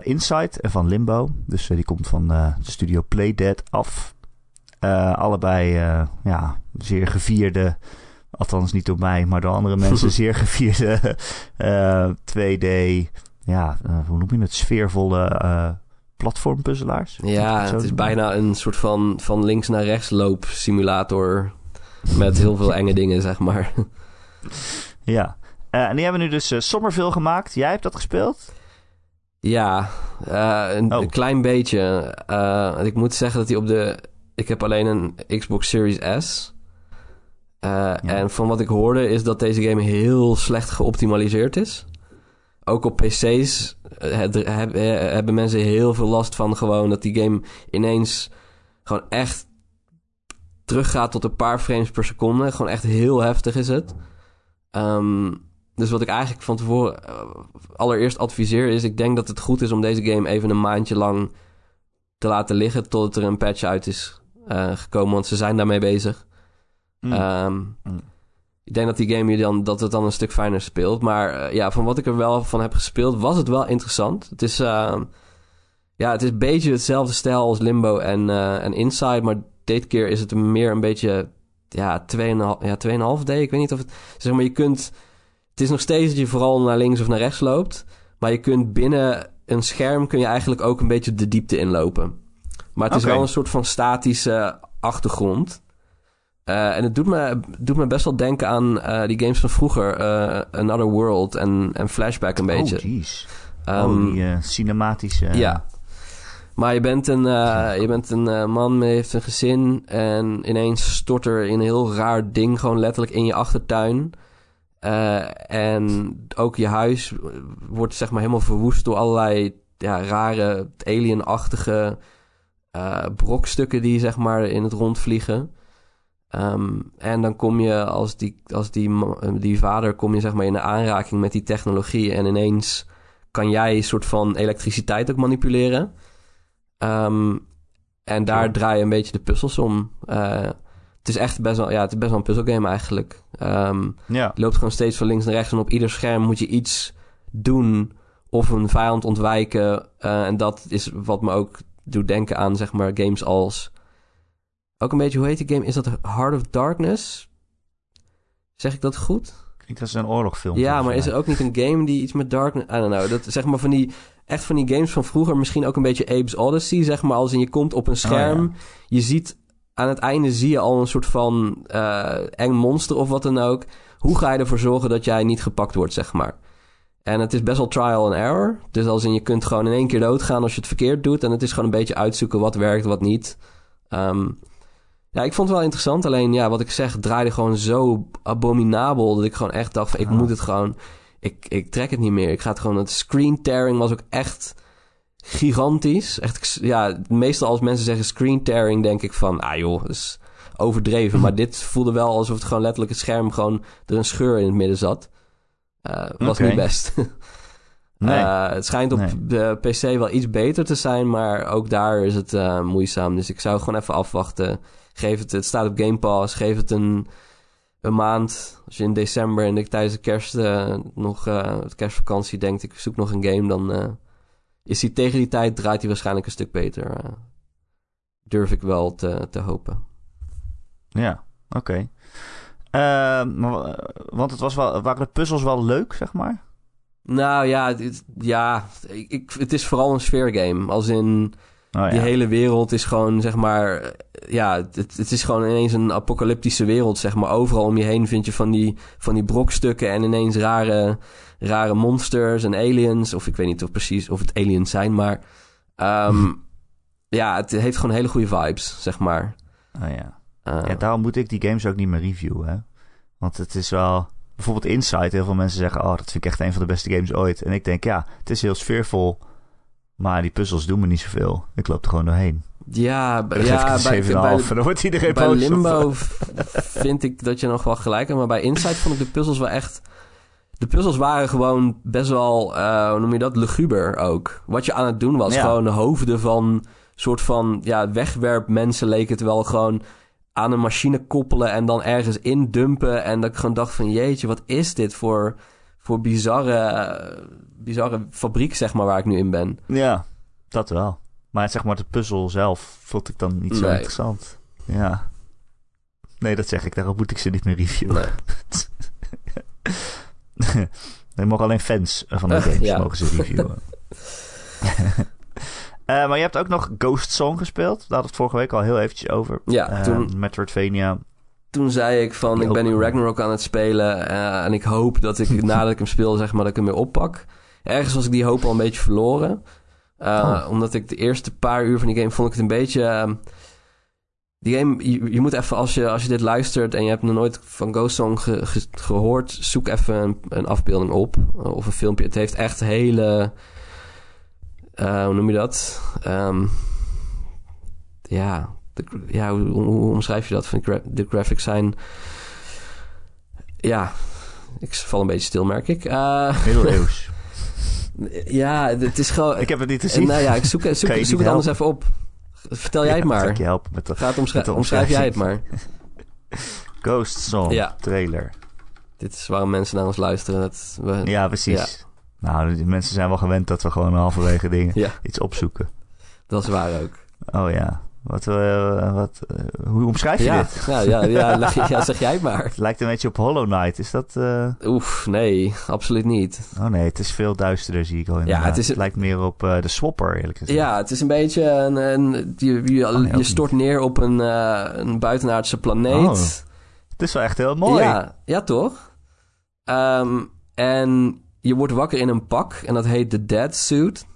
Speaker 2: Inside en van Limbo. Dus die komt van de studio Playdead af. Allebei ja, zeer gevierde, althans niet door mij, maar door andere mensen, zeer gevierde eh, 2D, ja, eh, hoe noem je het, sfeervolle eh platformpuzzelaars.
Speaker 3: Ja, het is bijna een soort van, van links naar rechts loop simulator. Met heel veel enge dingen, zeg maar.
Speaker 2: Ja. Eh, en die hebben nu dus eh, Somerville gemaakt. Jij hebt dat gespeeld?
Speaker 3: Ja, eh, een,
Speaker 2: Oh.
Speaker 3: een klein beetje. Eh, ik moet zeggen dat hij op de... Ik heb alleen een Xbox Series S. Eh, En van wat ik hoorde is dat deze game heel slecht geoptimaliseerd is. Ook op PC's eh, het- heb- eh, hebben mensen heel veel last van gewoon dat die game ineens gewoon echt teruggaat tot een paar frames per seconde. Gewoon echt heel heftig is het. Ehm, dus wat ik eigenlijk van tevoren allereerst adviseer is... ik denk dat het goed is om deze game even een maandje lang te laten liggen... totdat er een patch uit is gekomen, want ze zijn daarmee bezig.
Speaker 2: Mm.
Speaker 3: Ehm,
Speaker 2: Mm.
Speaker 3: Ik denk dat die game je dan, dat het dan een stuk fijner speelt. Maar eh, ja, van wat ik er wel van heb gespeeld, was het wel interessant. Het is, ehm, ja, het is een beetje hetzelfde stijl als Limbo en, eh, en Inside. Maar dit keer is het meer een beetje, ja, 2,5 ja, 2,5D. Ik weet niet of het, zeg maar, je kunt, het is nog steeds dat je vooral naar links of naar rechts loopt. Maar je kunt binnen een scherm kun je eigenlijk ook een beetje de diepte inlopen. Maar het is wel een soort van statische achtergrond. Eh, en het doet me, doet me best wel denken aan eh, die games van vroeger. eh, Another World en, en Flashback een beetje.
Speaker 2: Oh, jeez.
Speaker 3: Ehm,
Speaker 2: oh, die eh, cinematische...
Speaker 3: ja. Maar je bent een, je bent een man, die heeft een gezin. En ineens stort er een heel raar ding gewoon letterlijk in je achtertuin. En ook je huis wordt zeg maar helemaal verwoest door allerlei ja, rare alien-achtige brokstukken die zeg maar in het rond vliegen. Ehm, en dan kom je als die, als die, die vader kom je zeg maar in de aanraking met die technologie. En ineens kan jij een soort van elektriciteit ook manipuleren. Ehm, en daar
Speaker 2: Ja.
Speaker 3: draai je een beetje de puzzels om. Eh, het is echt best wel, ja, het is best wel een puzzelgame eigenlijk. Ehm,
Speaker 2: Ja.
Speaker 3: je loopt gewoon steeds van links naar rechts en op ieder scherm moet je iets doen of een vijand ontwijken. Eh, en dat is wat me ook doet denken aan, zeg maar, games als... Ook een beetje, hoe heet die game? Is dat Heart of Darkness? Zeg ik dat goed?
Speaker 2: Klinkt als een oorlogfilm.
Speaker 3: Ja, maar is er ook niet een game die iets met Dark... I don't know. Dat, zeg maar van die... Echt van die games van vroeger. Misschien ook een beetje Abe's Odyssey. Zeg maar als in je komt op een scherm.
Speaker 2: Oh, ja.
Speaker 3: Je ziet... Aan het einde zie je al een soort van eh, eng monster of wat dan ook. Hoe ga je ervoor zorgen dat jij niet gepakt wordt, zeg maar? En het is best wel trial and error. Dus als in je kunt gewoon in één keer doodgaan als je het verkeerd doet. En het is gewoon een beetje uitzoeken wat werkt, wat niet. Ehm, ja, ik vond het wel interessant. Alleen ja, wat ik zeg, draaide gewoon zo abominabel. Dat ik gewoon echt dacht van, ik
Speaker 2: Ah.
Speaker 3: moet het gewoon... Ik, ik trek het niet meer. Ik ga het gewoon... Het screen tearing was ook echt gigantisch. Echt, ja, meestal als mensen zeggen screen tearing, denk ik van... Ah joh, dat is overdreven. maar dit voelde wel alsof het gewoon letterlijk het scherm gewoon... er een scheur in het midden zat. Eh, was niet best.
Speaker 2: Nee.
Speaker 3: Eh, het schijnt op
Speaker 2: Nee.
Speaker 3: de PC wel iets beter te zijn, maar ook daar is het eh, moeizaam. Dus ik zou gewoon even afwachten. Geef het, het staat op Game Pass. Geef het een, een maand. Als je in december en ik tijdens de kerst eh, nog de kerstvakantie denkt, ik zoek nog een game, dan eh, is hij tegen die tijd draait hij waarschijnlijk een stuk beter. durf ik wel te, te hopen.
Speaker 2: Ja, oké. Ehm, eh, want het was wel, waren de puzzels wel leuk, zeg maar?
Speaker 3: Nou ja, dit- ja ik, ik- het is vooral een sfeergame. Als in.
Speaker 2: Oh,
Speaker 3: Die
Speaker 2: ja.
Speaker 3: hele wereld is gewoon, zeg maar... eh, Ja, het, het is gewoon ineens een apocalyptische wereld, zeg maar. Overal om je heen vind je van die, van die brokstukken... en ineens rare, rare monsters en aliens. Of ik weet niet of precies of het aliens zijn, maar... ehm, ja, het heeft gewoon hele goede vibes, zeg maar.
Speaker 2: Oh, ja.
Speaker 3: Eh,
Speaker 2: ja, daarom moet ik die games ook niet meer reviewen, hè. Want het is wel... Bijvoorbeeld Inside, heel veel mensen zeggen... Oh, dat vind ik echt een van de beste games ooit. En ik denk, ja, het is heel sfeervol... Maar die puzzels doen me niet zoveel. Ik loop er gewoon doorheen.
Speaker 3: ja,
Speaker 2: Dan
Speaker 3: ja, bij,
Speaker 2: een 7,5
Speaker 3: bij,
Speaker 2: dan wordt iedereen
Speaker 3: bij. Limbo vind ik dat je nog wel gelijk hebt. Maar bij Inside vond ik de puzzels wel echt... De puzzels waren gewoon best wel, eh, hoe noem je dat, luguber ook. Wat je aan het doen was,
Speaker 2: Ja.
Speaker 3: gewoon de hoofden van soort van, ja, wegwerpmensen leek het wel gewoon aan een machine koppelen en dan ergens indumpen. En dat ik gewoon dacht van, jeetje, wat is dit voor, voor bizarre, bizarre fabriek, zeg maar, waar ik nu in ben.
Speaker 2: Ja, dat wel. Maar zeg maar, de puzzel zelf vond ik dan niet zo
Speaker 3: Nee.
Speaker 2: interessant. Ja. Nee, dat zeg ik. Daarom moet ik ze niet meer reviewen.
Speaker 3: Nee.
Speaker 2: nee, mogen alleen fans van de games
Speaker 3: ja.
Speaker 2: mogen ze reviewen. Eh, maar je hebt ook nog Ghost Song gespeeld. Daar hadden we het vorige week al heel eventjes over.
Speaker 3: Ja,
Speaker 2: Eh,
Speaker 3: toen,
Speaker 2: Metroidvania.
Speaker 3: Toen zei ik van, ik ben nu Ragnarok aan het spelen eh, en ik hoop dat ik nadat ik hem speel, zeg maar, dat ik hem weer oppak. Ergens was ik die hoop al een beetje verloren. Eh,
Speaker 2: Oh.
Speaker 3: Omdat ik de eerste paar uur van die game vond ik het een beetje... ehm, die game, je, je moet even, als je, als je dit luistert en je hebt nog nooit van Ghost Song ge- ge- gehoord, zoek even een, een afbeelding op eh, of een filmpje. Het heeft echt hele, hoe noem je dat? Ehm, ja, de, ja hoe, omschrijf je dat? Van de, gra- de graphics zijn, ja, ik val een beetje stil, merk ik. Eh,
Speaker 2: Middeleeuws.
Speaker 3: ja, het is gewoon.
Speaker 2: ik heb het niet
Speaker 3: Eh,
Speaker 2: gezien.
Speaker 3: nou ja, ik zoek, zoek, zoek het anders even op. Vertel jij het maar.
Speaker 2: ik je helpen met de
Speaker 3: Ga het omschrij-
Speaker 2: met de
Speaker 3: omschrijf jij het maar.
Speaker 2: Ghost Song
Speaker 3: Ja.
Speaker 2: trailer.
Speaker 3: Dit is waarom mensen naar ons luisteren. Dat we,
Speaker 2: Ja, precies. Nou, mensen zijn wel gewend dat we gewoon halverwege dingen iets opzoeken.
Speaker 3: dat is waar ook.
Speaker 2: Oh ja. Wat, eh, wat, eh, hoe omschrijf je
Speaker 3: Ja,
Speaker 2: dit?
Speaker 3: ja, ja, ja, leg- ja, zeg jij het maar.
Speaker 2: Het lijkt een beetje op Hollow Knight. Is dat... eh,
Speaker 3: Oef, nee, absoluut niet.
Speaker 2: Oh nee, het is veel duisterder, zie ik al inderdaad.
Speaker 3: het is-
Speaker 2: het lijkt meer op de Swapper, eerlijk gezegd.
Speaker 3: Ja, het is een beetje een... een je, je,
Speaker 2: Oh, nee, ook
Speaker 3: je stort neer op een, een buitenaardse planeet.
Speaker 2: Oh, Het is wel echt heel mooi.
Speaker 3: Ja, ja toch? Ehm, en je wordt wakker in een pak en dat heet de Dead Suit.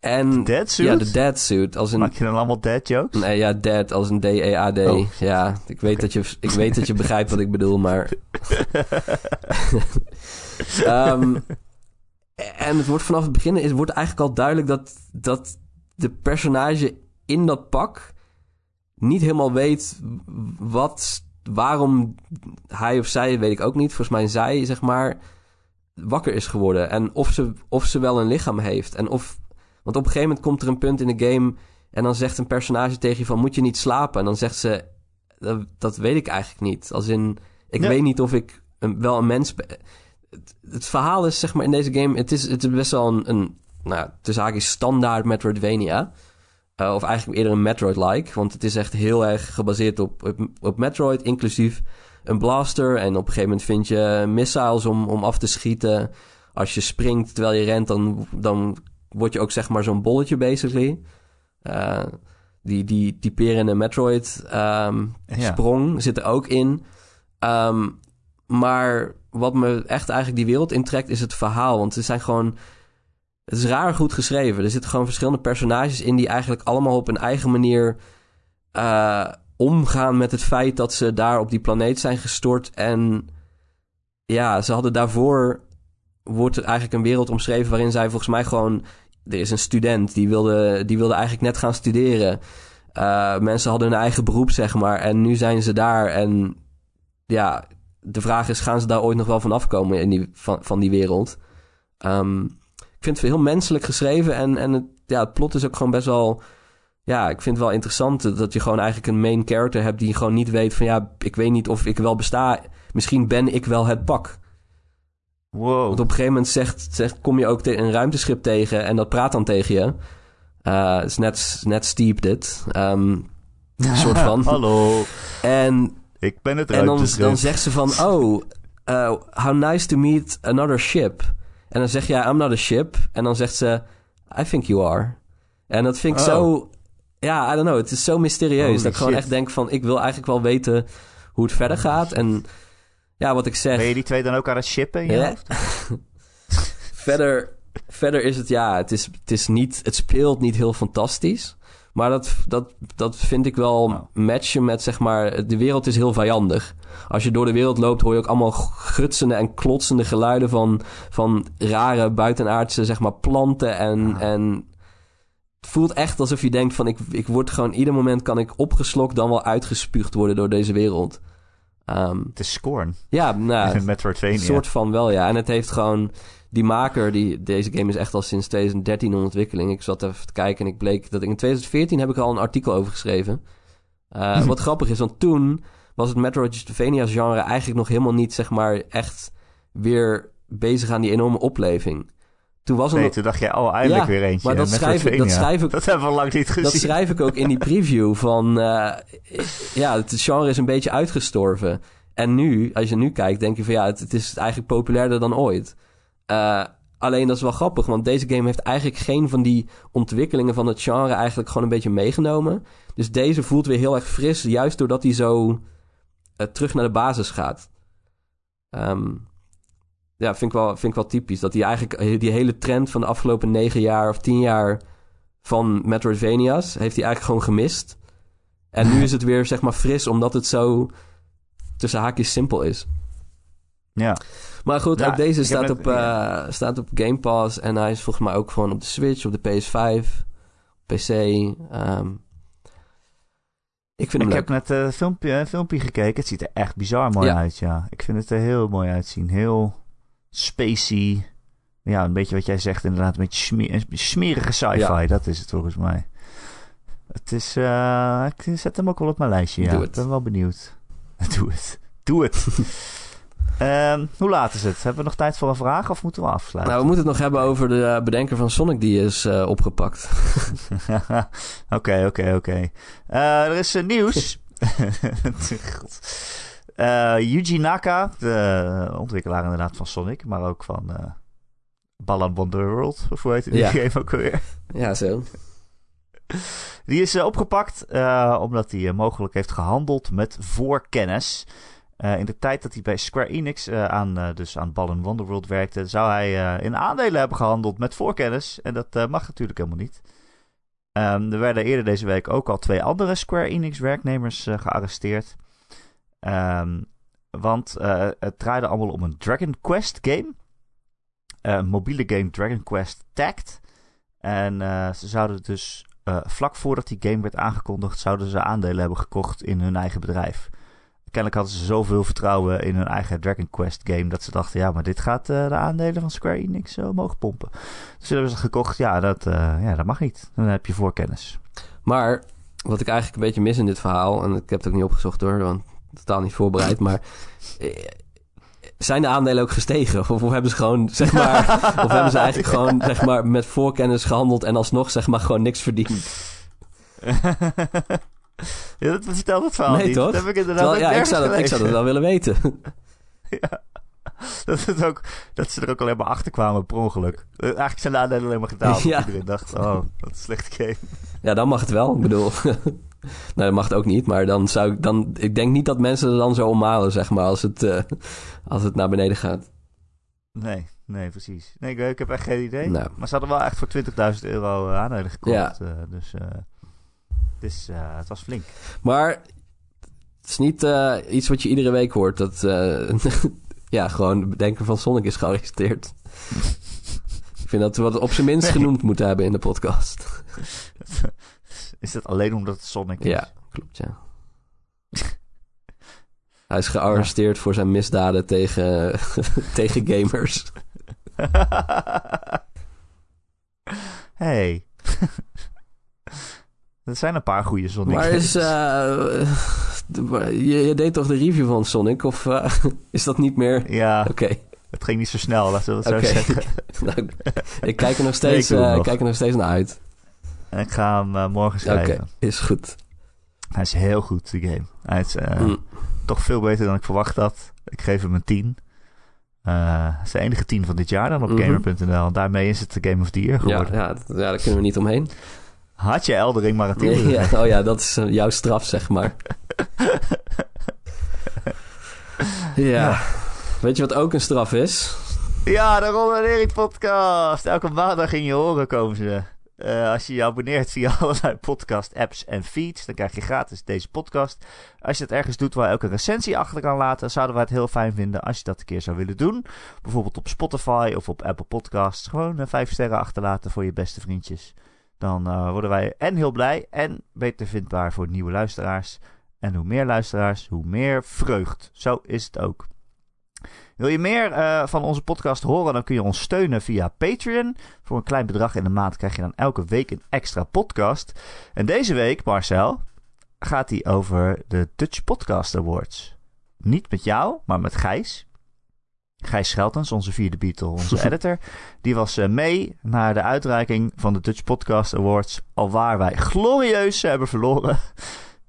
Speaker 3: En,
Speaker 2: Dead Suit?
Speaker 3: Ja, de Dead Suit. Als een,
Speaker 2: Maak je dan allemaal dead jokes?
Speaker 3: Nee, ja, dead als een D-E-A-D.
Speaker 2: Oh.
Speaker 3: Ja, ik weet, dat je, ik weet dat je begrijpt wat ik bedoel, maar... Ehm, en het wordt vanaf het begin... Het wordt eigenlijk al duidelijk dat, dat de personage in dat pak... niet helemaal weet wat... Waarom hij of zij, weet ik ook niet. Volgens mij zij, zeg maar... wakker is geworden. En of ze, of ze wel een lichaam heeft. En of... Want op een gegeven moment komt er een punt in de game... En dan zegt een personage tegen je van, moet je niet slapen? En dan zegt ze, dat, dat weet ik eigenlijk niet. Als in, ik weet niet of ik een, wel een mens ben. Het, het verhaal is, zeg maar, in deze game... Het is, het is best wel een, een nou, tussen haakjes standaard Metroidvania. Eh, of eigenlijk eerder een Metroid-like. Want het is echt heel erg gebaseerd op, op, op Metroid, inclusief een blaster en op een gegeven moment vind je missiles om, om af te schieten. Als je springt terwijl je rent, dan, dan word je ook zeg maar zo'n bolletje basically. Uh, die, die typerende Metroid um,
Speaker 2: Ja.
Speaker 3: sprong zit er ook in. Ehm, maar wat me echt eigenlijk die wereld intrekt is het verhaal. Want er zijn gewoon... Het is raar goed geschreven. Er zitten gewoon verschillende personages in... die eigenlijk allemaal op een eigen manier... eh, omgaan met het feit dat ze daar op die planeet zijn gestort. En ja, ze hadden daarvoor... wordt er eigenlijk een wereld omschreven... waarin zij volgens mij gewoon... Er is een student die wilde, die wilde eigenlijk net gaan studeren. Uh, mensen hadden hun eigen beroep, zeg maar. En nu zijn ze daar. En ja, de vraag is: gaan ze daar ooit nog wel van afkomen in die, van, van die wereld? Um, ik vind het heel menselijk geschreven. En, en het, ja, het plot is ook gewoon best wel. Ja, ik vind het wel interessant dat je gewoon eigenlijk een main character hebt die gewoon niet weet van ja, ik weet niet of ik wel besta. Misschien ben ik wel het pak.
Speaker 2: Wow.
Speaker 3: Want op een gegeven moment zegt, zegt, kom je ook een ruimteschip tegen en dat praat dan tegen je. Uh, het is net, net steep dit. Um, soort van.
Speaker 2: Hallo.
Speaker 3: En,
Speaker 2: ik ben het
Speaker 3: En dan, dan zegt ze van, oh, uh, how nice to meet another ship. En dan zeg je, I'm not a ship. En dan zegt ze, I think you are. En dat vind ik
Speaker 2: oh.
Speaker 3: zo... Ja, I don't know. Het is zo mysterieus.
Speaker 2: Holy
Speaker 3: dat ik gewoon
Speaker 2: shit.
Speaker 3: echt denk van... Ik wil eigenlijk wel weten hoe het verder gaat. En ja, wat ik zeg...
Speaker 2: Ben je die twee dan ook aan het shippen in je hoofd?
Speaker 3: verder, verder is het, ja, het, is, het, is niet, het speelt niet heel fantastisch. Maar dat, dat, dat vind ik wel
Speaker 2: Oh.
Speaker 3: matchen met, zeg maar, de wereld is heel vijandig. Als je door de wereld loopt, hoor je ook allemaal gutsende en klotsende geluiden van, van rare buitenaardse, zeg maar, planten. En,
Speaker 2: Ah.
Speaker 3: en het voelt echt alsof je denkt van, ik, ik word gewoon, ieder moment kan ik opgeslokt dan wel uitgespuugd worden door deze wereld. Ehm,
Speaker 2: Het is Scorn.
Speaker 3: ja, nou,
Speaker 2: Metroidvania.
Speaker 3: een soort van wel, ja. En het heeft gewoon... Die maker, die, deze game is echt al sinds 2013 in ontwikkeling. Ik zat even te kijken en ik bleek dat ik in 2014 heb ik al een artikel over geschreven. Uh, wat grappig is, want toen was het Metroidvania-genre eigenlijk nog helemaal niet, zeg maar, echt weer bezig aan die enorme opleving. Toen was
Speaker 2: Nee, toen dacht je, oh, eindelijk
Speaker 3: Ja,
Speaker 2: weer eentje.
Speaker 3: maar dat schrijf dat schrijf ik-
Speaker 2: Dat hebben we lang niet gezien.
Speaker 3: Dat schrijf ik ook in die preview van... eh, ja, het genre is een beetje uitgestorven. En nu, als je nu kijkt, denk je van ja, het, het is eigenlijk populairder dan ooit. Uh, alleen dat is wel grappig, want deze game heeft eigenlijk geen van die ontwikkelingen van het genre eigenlijk gewoon een beetje meegenomen. Dus deze voelt weer heel erg fris, juist doordat hij zo uh, terug naar de basis gaat. Um, ja, vind ik, wel, vind ik wel typisch. Dat hij eigenlijk die hele trend van de afgelopen negen jaar of tien jaar van Metroidvania's heeft hij eigenlijk gewoon gemist. En nu is het weer zeg maar fris, omdat het zo tussen haakjes simpel is.
Speaker 2: Ja.
Speaker 3: Maar goed,
Speaker 2: Ja,
Speaker 3: ook deze staat,
Speaker 2: net-
Speaker 3: op, uh, staat op Game Pass. En hij is volgens mij ook gewoon op de Switch, op de PS5, PC. Um, ik vind
Speaker 2: Ik heb net een filmpje, een filmpje gekeken. Het ziet er echt bizar mooi
Speaker 3: Ja.
Speaker 2: uit, ja. Ik vind het er heel mooi uitzien. Heel spacey. Ja, een beetje wat jij zegt inderdaad. Een beetje sme- smerige sci-fi.
Speaker 3: Ja.
Speaker 2: Dat is het volgens mij. Het is... eh, ik zet hem ook wel op mijn lijstje, ja. Ik ben wel benieuwd. Doe het. Doe het. Ehm, hoe laat is het? Hebben we nog tijd voor een vraag of moeten we afsluiten?
Speaker 3: Nou, we moeten het nog hebben over de uh, bedenker van Sonic die is uh, opgepakt.
Speaker 2: Oké, oké, oké. Eh, Er is nieuws. Uh, Yuji Naka, de ontwikkelaar inderdaad van Sonic, maar ook van uh, Balan Wonderworld, of hoe heet die
Speaker 3: Ja.
Speaker 2: game ook alweer?
Speaker 3: ja, zo.
Speaker 2: Die is uh, opgepakt uh, omdat hij uh, mogelijk heeft gehandeld met voorkennis. In de tijd dat hij bij Square Enix aan, dus aan Balan Wonderworld werkte, zou hij in aandelen hebben gehandeld met voorkennis. En dat mag natuurlijk helemaal niet. Um, er werden eerder deze week ook al twee andere Square Enix werknemers gearresteerd. Um, want uh, het draaide allemaal om een Dragon Quest game. Een mobiele game Dragon Quest Tact. En uh, ze zouden dus uh, vlak voordat die game werd aangekondigd, zouden ze aandelen hebben gekocht in hun eigen bedrijf. Kennelijk hadden ze zoveel vertrouwen in hun eigen Dragon Quest game dat ze dachten, ja, maar dit gaat de aandelen van Square Enix uh, mogen pompen. Dus ze hebben ze gekocht, ja dat, ja, dat mag niet. Dan heb je voorkennis.
Speaker 3: Maar wat ik eigenlijk een beetje mis in dit verhaal, en ik heb het ook niet opgezocht hoor, want totaal niet voorbereid, maar eh, zijn de aandelen ook gestegen? Of, of hebben ze gewoon, zeg maar, of hebben ze eigenlijk gewoon, zeg maar, met voorkennis gehandeld en alsnog, zeg maar, gewoon niks verdiend?
Speaker 2: Ja, dat vertelt het verhaal
Speaker 3: nee,
Speaker 2: niet.
Speaker 3: toch?
Speaker 2: Dat heb ik inderdaad
Speaker 3: Terwijl, ja, ik zou, dat, ik zou dat wel willen weten.
Speaker 2: Ja. Dat, het ook, dat ze er ook alleen maar achter kwamen per ongeluk. Eh, Eigenlijk zijn de aandelen alleen maar gedaald.
Speaker 3: Ja.
Speaker 2: Iedereen dacht, oh, wat een slechte game.
Speaker 3: Ja, dan mag het wel. Ik bedoel... nee, dat mag het ook niet. Maar dan zou ik... Dan, ik denk niet dat mensen er dan zo ommalen, zeg maar, als het, eh, als het naar beneden gaat.
Speaker 2: Nee, nee, precies. Nee, ik, ik heb echt geen idee.
Speaker 3: Nou.
Speaker 2: Maar ze hadden wel echt voor 20.000 euro eh, aandelen gekocht.
Speaker 3: Ja.
Speaker 2: eh, dus eh, het was flink.
Speaker 3: Maar het is niet iets wat je iedere week hoort. Dat ja, gewoon het bedenken van Sonic is gearresteerd. ik vind dat we wat op zijn minst
Speaker 2: Nee.
Speaker 3: genoemd moeten hebben in de podcast.
Speaker 2: Is dat alleen omdat het Sonic is?
Speaker 3: Ja, klopt, ja. Hij is gearresteerd voor zijn misdaden tegen, tegen gamers.
Speaker 2: hey. er zijn een paar goede Sonic
Speaker 3: Maar is, eh, je, je deed toch de review van Sonic? Of eh, is dat niet meer?
Speaker 2: Ja,
Speaker 3: Oké.
Speaker 2: het ging niet zo snel, laten we
Speaker 3: Oké.
Speaker 2: zo zeggen.
Speaker 3: Nou, ik kijk er nog steeds,
Speaker 2: Nee, ik doe
Speaker 3: eh,
Speaker 2: nog.
Speaker 3: kijk er nog steeds naar uit.
Speaker 2: En ik ga hem eh, morgen
Speaker 3: Oké,
Speaker 2: schrijven.
Speaker 3: is goed.
Speaker 2: Hij is heel goed, die game. Hij is eh,
Speaker 3: Mm.
Speaker 2: toch veel beter dan ik verwacht had. Ik geef hem een 10. Eh het is de enige 10 van dit jaar dan op
Speaker 3: Mhm.
Speaker 2: Gamer.nl. Daarmee is het de Game of the Year
Speaker 3: Ja,
Speaker 2: geworden.
Speaker 3: ja, dat- ja, daar kunnen we niet omheen.
Speaker 2: Had je Eldering maar een 10
Speaker 3: Nee,
Speaker 2: gegeven?
Speaker 3: ja, oh ja, dat is eh, jouw straf, zeg maar. ja. Weet je wat ook een straf is?
Speaker 2: Ja, de Ron en Erik podcast. Elke maandag in je horen komen ze. Eh, als je je abonneert via allerlei podcast apps en feeds, dan krijg je gratis deze podcast. Als je het ergens doet waar je ook een recensie achter kan laten, zouden wij het heel fijn vinden als je dat een keer zou willen doen. Bijvoorbeeld op Spotify of op Apple Podcasts. Gewoon eh, vijf sterren achterlaten voor je beste vriendjes. Dan eh, worden wij en heel blij en beter vindbaar voor nieuwe luisteraars. En hoe meer luisteraars, hoe meer vreugd. Zo is het ook. Wil je meer eh, van onze podcast horen, dan kun je ons steunen via Patreon. Voor een klein bedrag in de maand krijg je dan elke week een extra podcast. En deze week, Marcel, gaat die over de Dutch Podcast Awards. Niet met jou, maar met Gijs. Gijs Scheltens, onze vierde Beatle, onze editor. Die was eh, mee naar de uitreiking van de Dutch Podcast Awards. Al waar wij glorieus hebben verloren.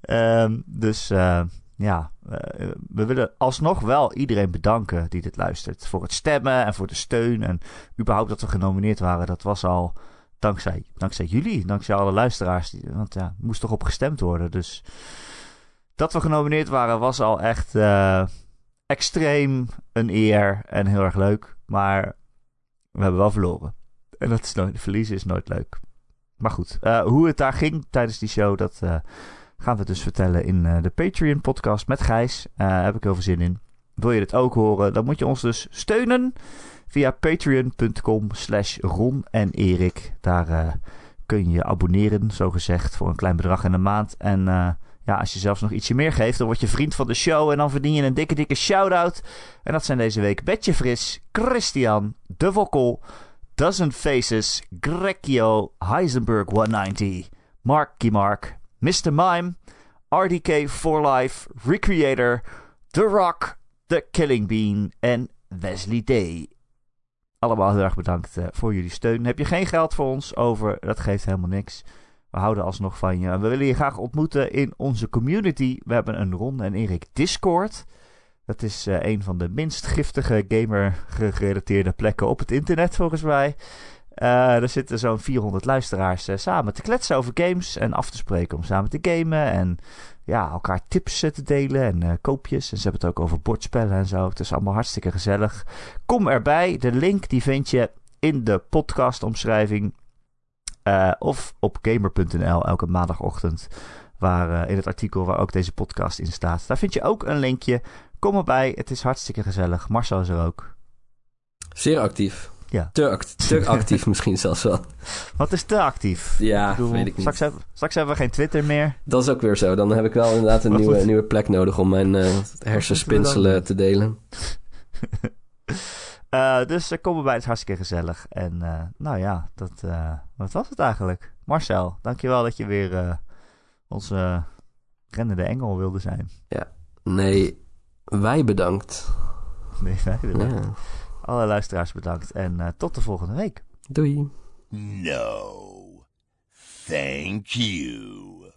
Speaker 2: Ehm, dus eh, ja, eh, we willen alsnog wel iedereen bedanken die dit luistert. Voor het stemmen en voor de steun. En überhaupt dat we genomineerd waren. Dat was al dankzij, dankzij jullie. Dankzij alle luisteraars. Die, want ja, moest toch op gestemd worden. Dus dat we genomineerd waren was al echt eh, extreem een eer. En heel erg leuk. Maar we hebben wel verloren. En dat is nooit, verliezen is nooit leuk. Maar goed, eh, hoe het daar ging tijdens die show, dat gaan we dus vertellen in eh, de Patreon podcast met Gijs. Daar heb ik heel veel zin in. Wil je dit ook horen, dan moet je ons dus steunen via patreon.com slash Ron en Erik. Daar eh, kun je je abonneren, zo gezegd, voor een klein bedrag in de maand. En eh, ja, als je zelfs nog ietsje meer geeft, dan word je vriend van de show en dan verdien je een dikke, dikke shout-out. En dat zijn deze week Betje Fris, Christian, De Vokkel, Dozen Faces, Grecchio, Heisenberg 190, Marky Mark, Mr. Mime, RDK for Life, Recreator, The Rock, The Killing Bean en Wesley Day. Allemaal heel erg bedankt eh, voor jullie steun. Heb je geen geld voor ons over? Dat geeft helemaal niks. We houden alsnog van je. We willen je graag ontmoeten in onze community. We hebben een Ron en Erik Discord. Dat is eh, een van de minst giftige gamer-gerelateerde plekken op het internet, volgens mij. Eh, er zitten zo'n 400 luisteraars eh, samen te kletsen over games en af te spreken om samen te gamen. En ja, elkaar tips eh, te delen en eh, koopjes. En ze hebben het ook over bordspellen en zo. Het is allemaal hartstikke gezellig. Kom erbij. De link die vind je in de podcastomschrijving. eh, of op gamer.nl elke maandagochtend. Waar, in het artikel waar ook deze podcast in staat. Daar vind je ook een linkje. Kom erbij. Het is hartstikke gezellig. Marcel is er ook.
Speaker 3: Zeer actief.
Speaker 2: Ja.
Speaker 3: Te, act- te actief misschien zelfs wel.
Speaker 2: Wat is te actief?
Speaker 3: Ja,
Speaker 2: Ik bedoel,
Speaker 3: weet ik niet.
Speaker 2: Straks, hebben, straks hebben we geen Twitter meer.
Speaker 3: Dat is ook weer zo. Dan heb ik wel inderdaad een nieuwe, nieuwe plek nodig om mijn eh hersenspinselen te delen.
Speaker 2: Eh, dus uh, kom erbij, het is hartstikke gezellig. En eh, nou ja, dat, eh, wat was het eigenlijk? Marcel, dankjewel dat je weer eh, onze rennende engel wilde zijn.
Speaker 3: Nee, wij bedankt.
Speaker 2: Nee, wij bedankt.
Speaker 3: Ja.
Speaker 2: Alle luisteraars bedankt. En eh, tot de volgende week.
Speaker 3: Doei.
Speaker 1: No. Thank you.